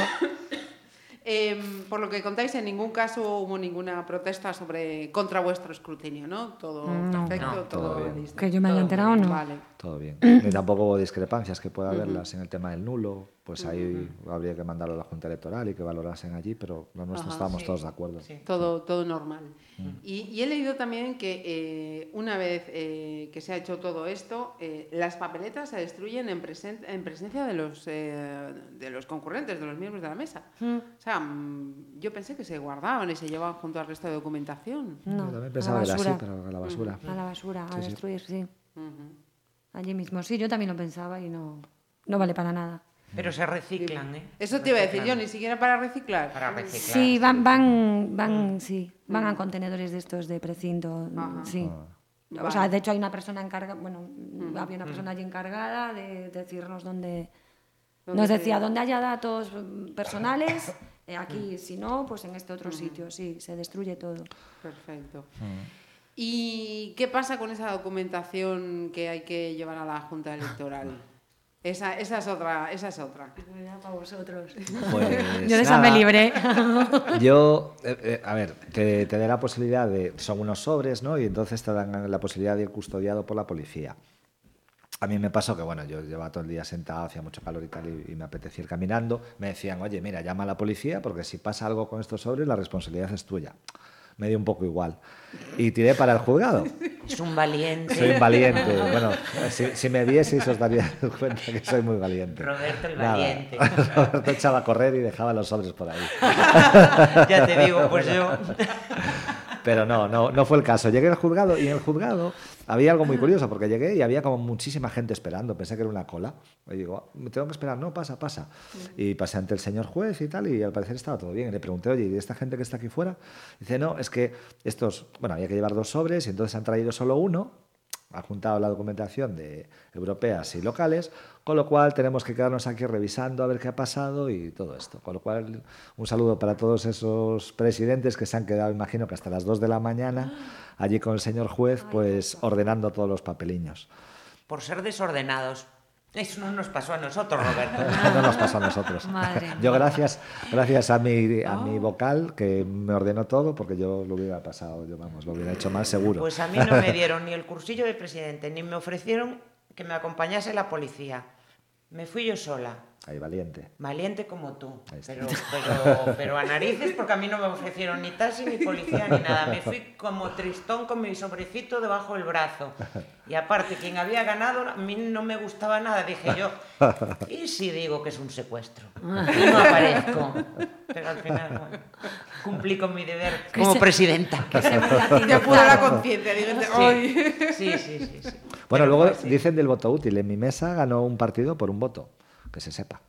Em, por lo que contáis, en ningún caso hubo ninguna protesta sobre contra vuestro escrutinio, ¿no? Todo No. perfecto, No, todo, todo bien. que yo me haya enterado, no. Vale. Todo bien. Ni tampoco hubo discrepancias que pueda haberlas en el tema del nulo. Pues ahí habría que mandarlo a la Junta Electoral y que valorasen allí, pero los nuestros Ajá, estábamos sí. todos de acuerdo. Sí. Todo, todo normal. Y, y he leído también que eh, una vez eh, que se ha hecho todo esto, eh, las papeletas se destruyen en, presen- en presencia de los, eh, de los concurrentes, de los miembros de la mesa. O sea, mm, yo pensé que se guardaban y se llevaban junto al resto de documentación. no, Yo también a pensaba la que era así, basura, pero a la basura. a la basura, a Sí, sí. destruir, sí. Allí mismo, sí, yo también lo pensaba y no, no vale para nada. Pero se reciclan, ¿eh? Eso te iba a decir yo, ni siquiera para reciclar. Para reciclar. Sí, van, van, van, sí, van a contenedores de estos de precinto, Ajá. sí. Vale. O sea, de hecho hay una persona encargada, bueno, había una persona allí encargada de decirnos dónde, ¿Dónde nos decía dónde haya datos mm, personales, eh, aquí, si no, pues en este otro sitio, sí, se destruye todo. Perfecto. ¿Y qué pasa con esa documentación que hay que llevar a la Junta Electoral? Esa, esa es otra, esa es otra. Para vosotros. Pues Yo de esa me libré. Yo, eh, eh, a ver, te, te da la posibilidad de. Son unos sobres, ¿no? Y entonces te dan la posibilidad de ir custodiado por la policía. A mí me pasó que, bueno, yo llevaba todo el día sentado, hacía mucho calor y tal, y, y me apetecía ir caminando. Me decían, oye, mira, llama a la policía porque si pasa algo con estos sobres, la responsabilidad es tuya. Me dio un poco igual. Y tiré para el juzgado. Es un valiente. Soy un valiente. Bueno, si, si me vieseis os daríais cuenta que soy muy valiente. Roberto el Nada. valiente. Roberto echaba a correr y dejaba los sobres por ahí. ya te digo, pues yo. Pero no, no, no fue el caso. Llegué al juzgado y en el juzgado había algo muy curioso porque llegué y había como muchísima gente esperando. Pensé que era una cola. Y digo, me tengo que esperar. No, pasa, pasa. Y pasé ante el señor juez y tal y al parecer estaba todo bien. Y le pregunté, oye, ¿y esta gente que está aquí fuera? Dice, no, es que estos, bueno, había que llevar dos sobres y entonces han traído solo uno ha juntado la documentación de europeas y locales, con lo cual tenemos que quedarnos aquí revisando a ver qué ha pasado y todo esto. Con lo cual, un saludo para todos esos presidentes que se han quedado, imagino que hasta las 2 de la mañana, allí con el señor juez, pues ordenando todos los papeliños. Por ser desordenados. Eso no nos pasó a nosotros, Roberto. No nos pasó a nosotros. Madre Yo gracias, gracias a mi, a mi vocal que me ordenó todo, porque yo lo hubiera pasado, yo vamos, lo hubiera hecho mal seguro. Pues a mí no me dieron ni el cursillo de presidente, ni me ofrecieron que me acompañase la policía. Me fui yo sola, Ahí, valiente. valiente como tú. Pero, pero, pero a narices, porque a mí no me ofrecieron ni taxi, ni policía, ni nada. Me fui como tristón con mi sobrecito debajo del brazo. Y aparte, quien había ganado, a mí no me gustaba nada. Dije yo, ¿y si digo que es un secuestro? Y no aparezco. Pero al final, bueno, cumplí con mi deber como se- presidenta. Ya pude la conciencia. Sí, sí, sí. sí. Bueno, luego dicen del voto útil. En mi mesa ganó un partido por un voto, que se sepa.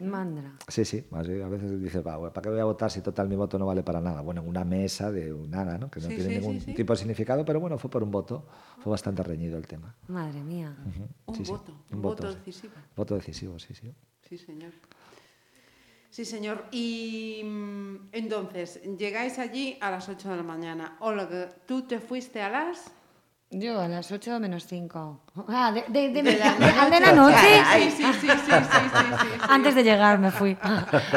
Mandra. Sí, sí, a veces dices, "Va, bueno, ¿para qué voy a votar si total mi voto no vale para nada? Bueno, en una mesa de un nada, ¿no? que no Sí, tiene sí, ningún sí, tipo de significado, pero bueno, fue por un voto. Fue bastante reñido el tema. Madre mía. Un voto, un voto, decisivo. Voto decisivo, sí, sí. Sí, señor. Sí, señor. Y mm, entonces, llegáis allí a las 8 de la mañana. Olga, tú te fuiste a las... Yo a las 8 menos 5. Ah, de, de, de, De la de- de- de la noche. Sí, sí, sí, sí, sí, sí, sí, sí. Antes de llegar me fui.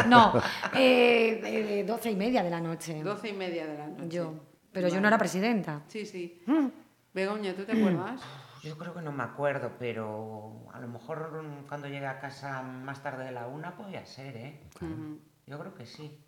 No, eh, de, de 12 y media de la noche. 12 y media de la noche. Yo. Pero yo no era presidenta. Sí, sí. Begoña, ¿tú te acuerdas? Yo creo que no me acuerdo, pero a lo mejor mm, cuando llegué a casa más tarde de la una podía ser, ¿eh? Yo creo que sí.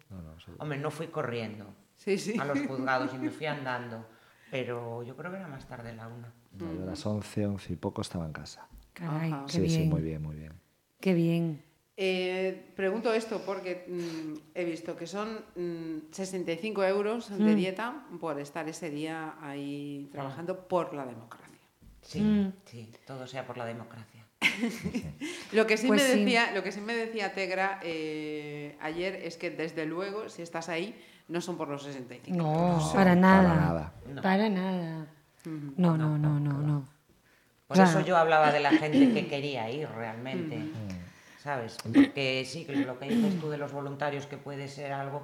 Hombre, no fui corriendo Sí, sí. a los juzgados y me fui andando, pero yo creo que era más tarde de la una. No, yo a las 11, 11 y poco estaba en casa. Caray, Ajá. qué sí, bien. sí, muy bien, muy bien. Qué bien. Eh, pregunto esto porque mm, he visto que son mm, 65 euros de dieta por estar ese día ahí trabajando por la democracia. Sí, Mm. sí, todo sea por la democracia. Lo que sí, Pues me, sí. decía, lo que sí me decía Tegra eh, ayer es que desde luego, si estás ahí, no son por los 65. No, para nada. nada. Para nada. No, no, no, no, no. Por Claro. eso yo hablaba de la gente que quería ir realmente, ¿sabes? Porque sí, que lo que dices tú de los voluntarios que puede ser algo,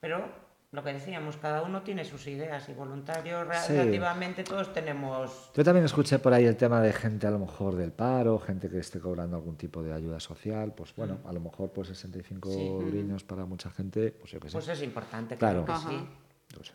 pero lo que decíamos, cada uno tiene sus ideas y voluntarios Sí. relativamente todos tenemos... Yo también escuché por ahí el tema de gente a lo mejor del paro, gente que esté cobrando algún tipo de ayuda social, pues bueno, a lo mejor pues 65 Sí. para mucha gente, pues yo qué sé. Pues es importante, Claro. claro, que sí. Yo sé.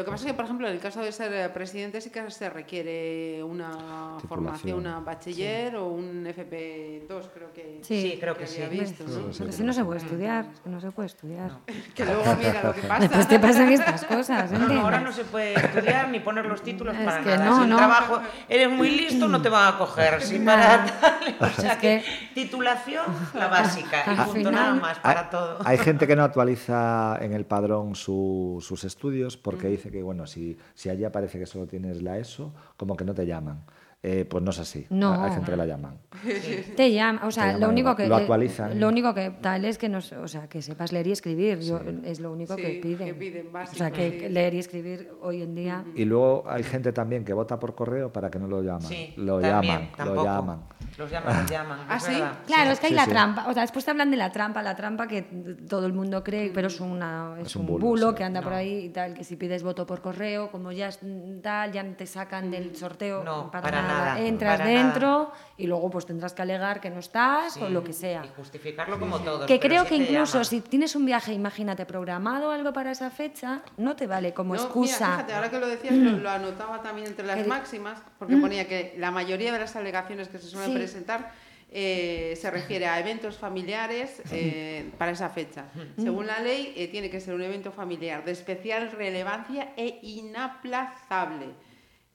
Lo que pasa es que, por ejemplo, en el caso de ser eh, presidente sí que se requiere una Titulación. formación, una bachiller o un FP2, creo que, Sí. Sí, creo que había sí. visto, ¿no? Porque si no se puede estudiar, es que no se puede estudiar. Que luego mira lo que pasa. Después te pasan estas cosas, No, ahora no se puede estudiar ni poner los títulos Es para que nada. no, si no. trabajo eres muy listo, no te van a coger. Si para tal, o sea Es que, que- titulación, la básica, y punto final- nada más para Hay- todo. Hay gente que no actualiza en el padrón su- sus estudios porque dice que, bueno, si, si allí aparece que solo tienes la ESO, como que no te llaman. Eh, pues no es así. No. Hay gente que la llaman. Te llama, o sea, llaman, lo único que lo actualizan. lo único que tal es que nos, o sea, que sepas leer y escribir, yo, es lo único Sí, que piden. que piden, o sea, básico, que sí. leer y escribir hoy en día Y luego hay gente también que vota por correo para que no lo llaman. Sí, lo también, llaman, tampoco. lo llaman. Los llaman, los llaman. ¿Ah, sí? verdad. Claro, es que hay Sí, la sí. trampa, o sea, después te hablan de la trampa, la trampa que todo el mundo cree, pero es, una, es, Es un un bulo, bulo, sí. que anda por ahí y tal, que si pides voto por correo, como ya es mm, tal, ya te sacan del sorteo No, para, para nada. Nada, Entras para dentro y luego pues tendrás que alegar que no estás o lo que sea. Y justificarlo como todos. Que creo que incluso si tienes un viaje, imagínate, programado o algo para esa fecha, no te vale como No, excusa. Mira, fíjate, ahora que lo decías, lo, lo anotaba también entre las Que- máximas, porque ponía que la mayoría de las alegaciones que se suelen Sí. presentar eh, se refiere a eventos familiares eh, para esa fecha. Según la ley, eh, tiene que ser un evento familiar de especial relevancia e inaplazable.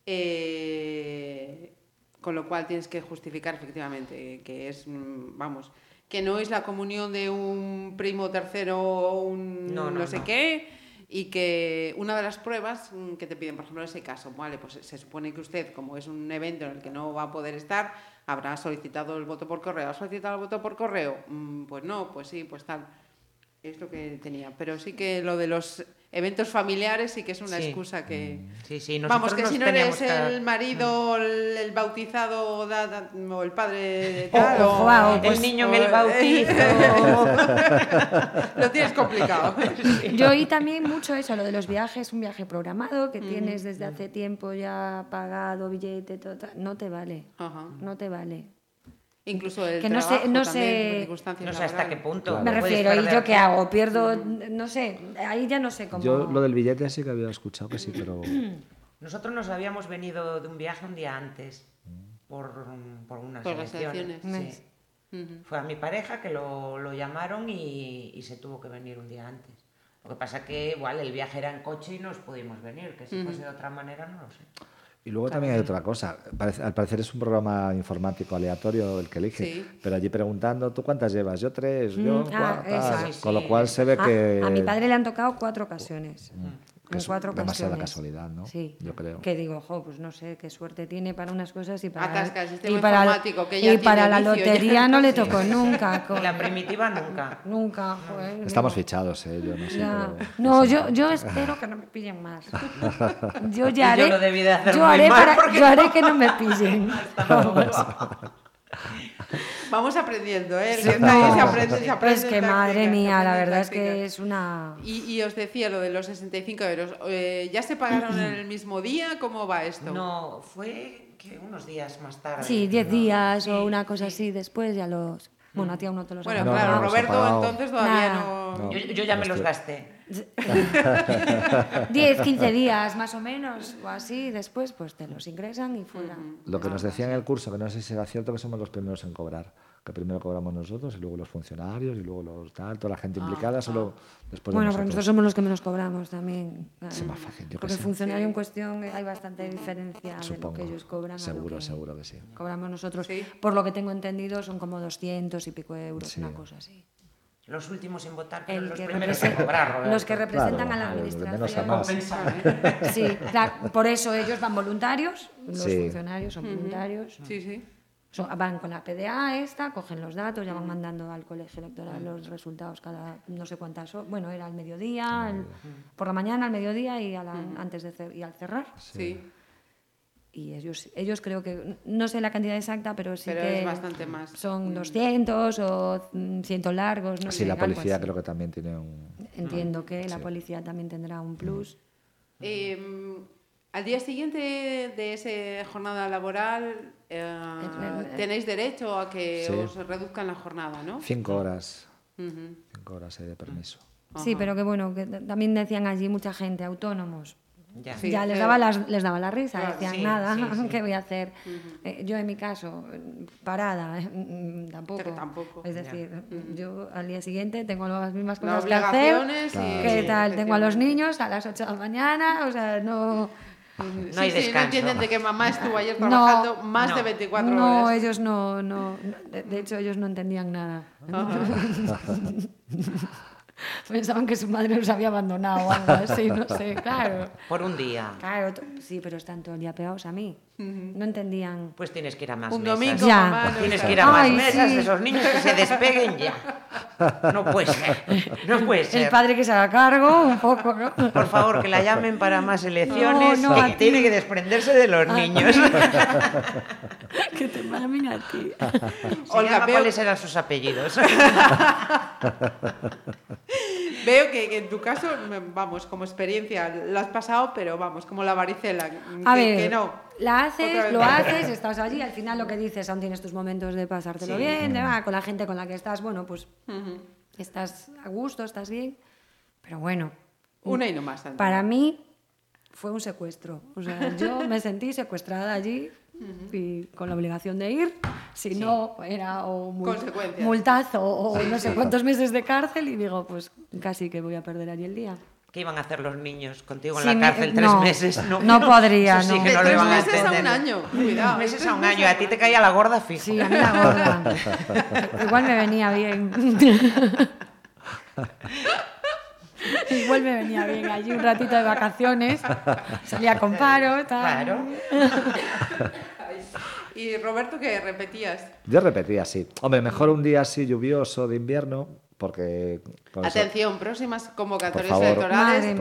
Eh, con lo cual tienes que justificar efectivamente que es, mm, vamos, que no es la comunión de un primo tercero o un No, no, no, sé no. qué, y que una de las pruebas mm, que te piden, por ejemplo, en ese caso, vale, pues se supone que usted, como es un evento en el que no va a poder estar, habrá solicitado el voto por correo. ¿Ha solicitado el voto por correo? Mm, pues no, pues sí, pues tal. Es lo que tenía. Pero sí que lo de los eventos familiares sí que es una Sí. excusa que... Sí, sí, Vamos, que si no eres el marido, el, el bautizado o da- da- o el padre tal, o- o, guau, El pues, niño en o- el bautizo. lo tienes complicado. Yo oí también mucho eso, lo de los viajes, un viaje programado que tienes desde hace tiempo ya pagado, billete, todo, tal, no te vale, Ajá. no te vale. Incluso el Que no sé- no también, sé- No sé hasta qué punto. Claro. Me refiero, ¿y yo qué hago? Pierdo, no sé, ahí ya no sé cómo... Yo lo del billete sí que había escuchado que sí, pero Nosotros nos habíamos venido de un viaje un día antes por, por unas Por elecciones. elecciones. sí. Ujú. Fue a mi pareja que lo, lo llamaron y, y se tuvo que venir un día antes. Lo que pasa que igual el viaje era en coche y nos pudimos venir, que si fuese de otra manera no lo sé. Y luego también hay otra cosa. Al parecer es un programa informático aleatorio el que elige. Sí. Pero allí preguntando, ¿tú cuántas llevas? Yo tres, yo Mm, ah, cuatro. eso. Con lo cual se ve A- que... a, mi padre le han tocado cuatro ocasiones. Que es cuatro demasiada casualidad, ¿no? Sí. Yo creo. Que digo, jo, pues no sé qué suerte tiene para unas cosas y para, Atasca el sistema y para, informático, que ya y para la lotería no le Sí. tocó nunca. co- Y la primitiva nunca. Nunca, joder. Estamos no. fichados, ¿eh? Yo no sé. Ya. pero- No, yo, yo espero que no me pillen más. Yo ya Y haré, yo lo debí de hacer yo haré, para- yo haré que no me pillen. Vamos. Aprendiendo, ¿eh? Sí, ahí no. se aprende, se aprende. Es que madre táctica, mía, la verdad es que es una... Y, y os decía lo de los 65 euros. eh, ¿Ya se pagaron en el mismo día? ¿Cómo va esto? No, fue que unos días más tarde. Sí, 10 ¿no? días Sí, o una cosa sí. así, después ya los... Bueno, a ti aún no te los Bueno, claro, Roberto entonces todavía Nada. no... Yo, yo ya me los gasté. 10, 15 días más o menos, o así, después pues te los ingresan y fuera. Lo que nos decía en el curso, que no sé si era cierto, que somos los primeros en cobrar. Que primero cobramos nosotros y luego los funcionarios y luego los tal, toda la gente implicada, solo después Bueno, de pero nosotros. nosotros somos los que menos cobramos también. Es más fácil, yo Porque el funcionario en cuestión eh, hay bastante diferencia Supongo. de lo que ellos cobran. a lo Seguro, que seguro que sí. Cobramos nosotros. Sí. Por lo que tengo entendido, son como 200 y pico euros, Sí. una cosa así. Los últimos en votar, pero El los que primeros en cobrar, Roberto. los que representan Claro, a la a administración. más. ¿eh? Sí, claro, por eso ellos van voluntarios, los Sí. funcionarios son voluntarios. Sí, sí. Son- van con la PDA esta, cogen los datos, ya van mandando al colegio electoral los resultados cada no sé cuántas horas. Bueno, era al mediodía, por la mañana, al mediodía y, a la- antes de cer- y al cerrar. Sí, Y ellos, ellos creo que, no sé la cantidad exacta, pero sí pero que es bastante más. son 200 o mm, 100 largos. No Sí, sé, la algo policía así. creo que también tiene un... Entiendo que la policía también tendrá un plus. Eh, al día siguiente de esa jornada laboral, eh, tenéis derecho a que Sí. os reduzcan la jornada, ¿no? Cinco horas. Ujú. Cinco horas eh, de permiso. Sí, pero que bueno, que también decían allí mucha gente, autónomos. Ya. Sí, ya les eh, daba, las- les daba la risa, claro, decían sí, nada, sí, sí. ¿qué voy a hacer? Eh, yo en mi caso, parada, eh, tampoco. Pero tampoco, Es ya. decir, yo al día siguiente tengo las mismas Las cosas que hacer. y- ¿Qué sí, tal? Tengo a los niños a las 8 de la mañana, o sea, no... No hay descanso. no entienden de que mamá estuvo ayer trabajando más no, de 24 no, horas. ellos no, no, no, de, de hecho ellos no entendían nada. Pensaban que su madre los había abandonado o algo así, no sé, claro. Por un día. Claro, sí, pero están todo el día pegados a mí. No entendían. Pues tienes que ir a más Un mesas. domingo, Ya. mamá. no Tienes que ir a más Ay, mesas sí. de esos niños que se despeguen ya. No puede ser. No puede El ser. padre que se haga cargo, un poco, ¿no? Por favor, que la llamen para más elecciones. No, no, que tiene que desprenderse de los niños. que que te llamen a ti. Olga, veo- ¿cuáles eran sus apellidos? Veo que, que en tu caso, vamos, como experiencia, la has pasado, pero vamos, como la varicela. A que, ver, que no. La haces, lo haces, estás allí, al final lo que dices, aún tienes tus momentos de pasártelo bien, de, ah, con la gente con la que estás, bueno, pues estás a gusto, estás bien, pero bueno, Una y no más. Para mí fue un secuestro. O sea, yo me sentí secuestrada allí y con la obligación de ir, si no era o mul- Consecuencias. multazo o no sé cuántos meses de cárcel y digo, pues casi que voy a perder allí el día. ¿Qué iban a hacer los niños contigo en Sí, la me- cárcel tres no, meses? No, no podría, sí no. que De no lo tres iban a meses a un año. Cuidado. Meses tres a un meses año. A ti te caía la gorda fijo. Sí, a mí la gorda. Igual me venía bien. Igual me venía bien allí un ratito de vacaciones. Salía con paro, tal. Claro. Y Roberto, ¿qué repetías? Yo repetía así. Hombre, mejor un día así lluvioso de invierno, porque... con eso- Atención, próximas convocatorias favor. electorales.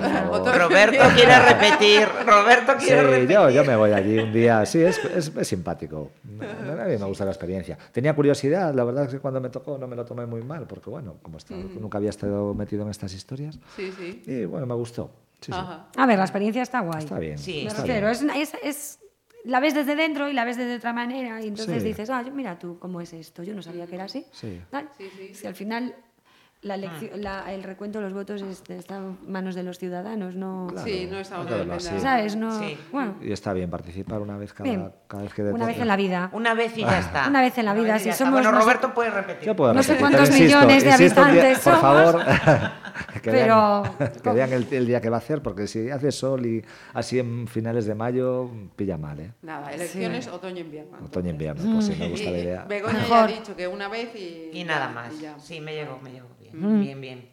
Roberto quiere repetir. Roberto Sí, quiere repetir. yo, yo me voy allí un día. Sí, es, es, es simpático. A mí me gusta la experiencia. Tenía curiosidad, la verdad es que cuando me tocó no me lo tomé muy mal, porque bueno, como estaba, nunca había estado metido en estas historias. Sí, sí. Y bueno, me gustó. Sí, sí. Ajá. A ver, la experiencia está guay. Está bien. Sí, Me está refiero, bien. es, es, es- la ves desde dentro y la ves desde otra manera y entonces Sí. dices, ah, mira tú, ¿cómo es esto? Yo no sabía que era así. Sí. Tal. Si al final la elecci- la- el recuento de los votos es- está en manos de los ciudadanos, no... Sí, no de así. ¿Sabes? No, Sí. bueno, Y está bien participar una vez cada, bien. cada vez que Una vez en la vida. Una vez y ya está. Una vez en la vida, si está. somos Bueno, Roberto puede repetir. Yo puedo No sé cuántos insisto, millones de insisto un día- habitantes por favor, que Pero- vean, que vean el, el día que va a hacer, porque si hace sol y así en finales de mayo, pilla mal, ¿eh? Nada, elecciones otoño-invierno. Otoño-invierno, pues sí, me gusta la Y idea. Begoña ya Mejor. ha dicho que una vez y... Y nada ya, más. y ya. Sí, me llegó, me llegó. Bien, Mm. bien, bien.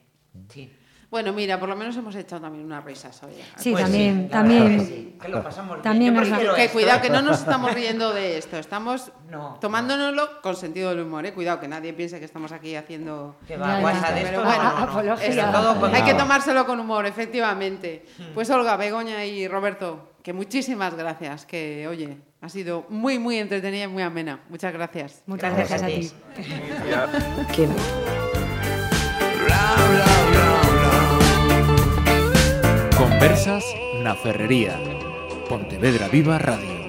Sí. Bueno, mira, por lo menos hemos echado también unas risas hoy. Sí, Pues también, también. que sí, que lo pasamos bien. También Que cuidado, que no nos estamos riendo de esto, estamos No. tomándonoslo con sentido del humor, ¿eh? Cuidado, que nadie piense que estamos aquí haciendo... Que va, ya. guasa de Pero bueno, no, no, no. todo con Hay que tomárselo con humor, efectivamente. Pues Olga, Begoña y Roberto, que muchísimas gracias, que oye, ha sido muy, muy entretenida y muy amena. Muchas gracias. Muchas Gracias gracias a a ti. ti. Conversas na Ferrería. Pontevedra Viva Radio.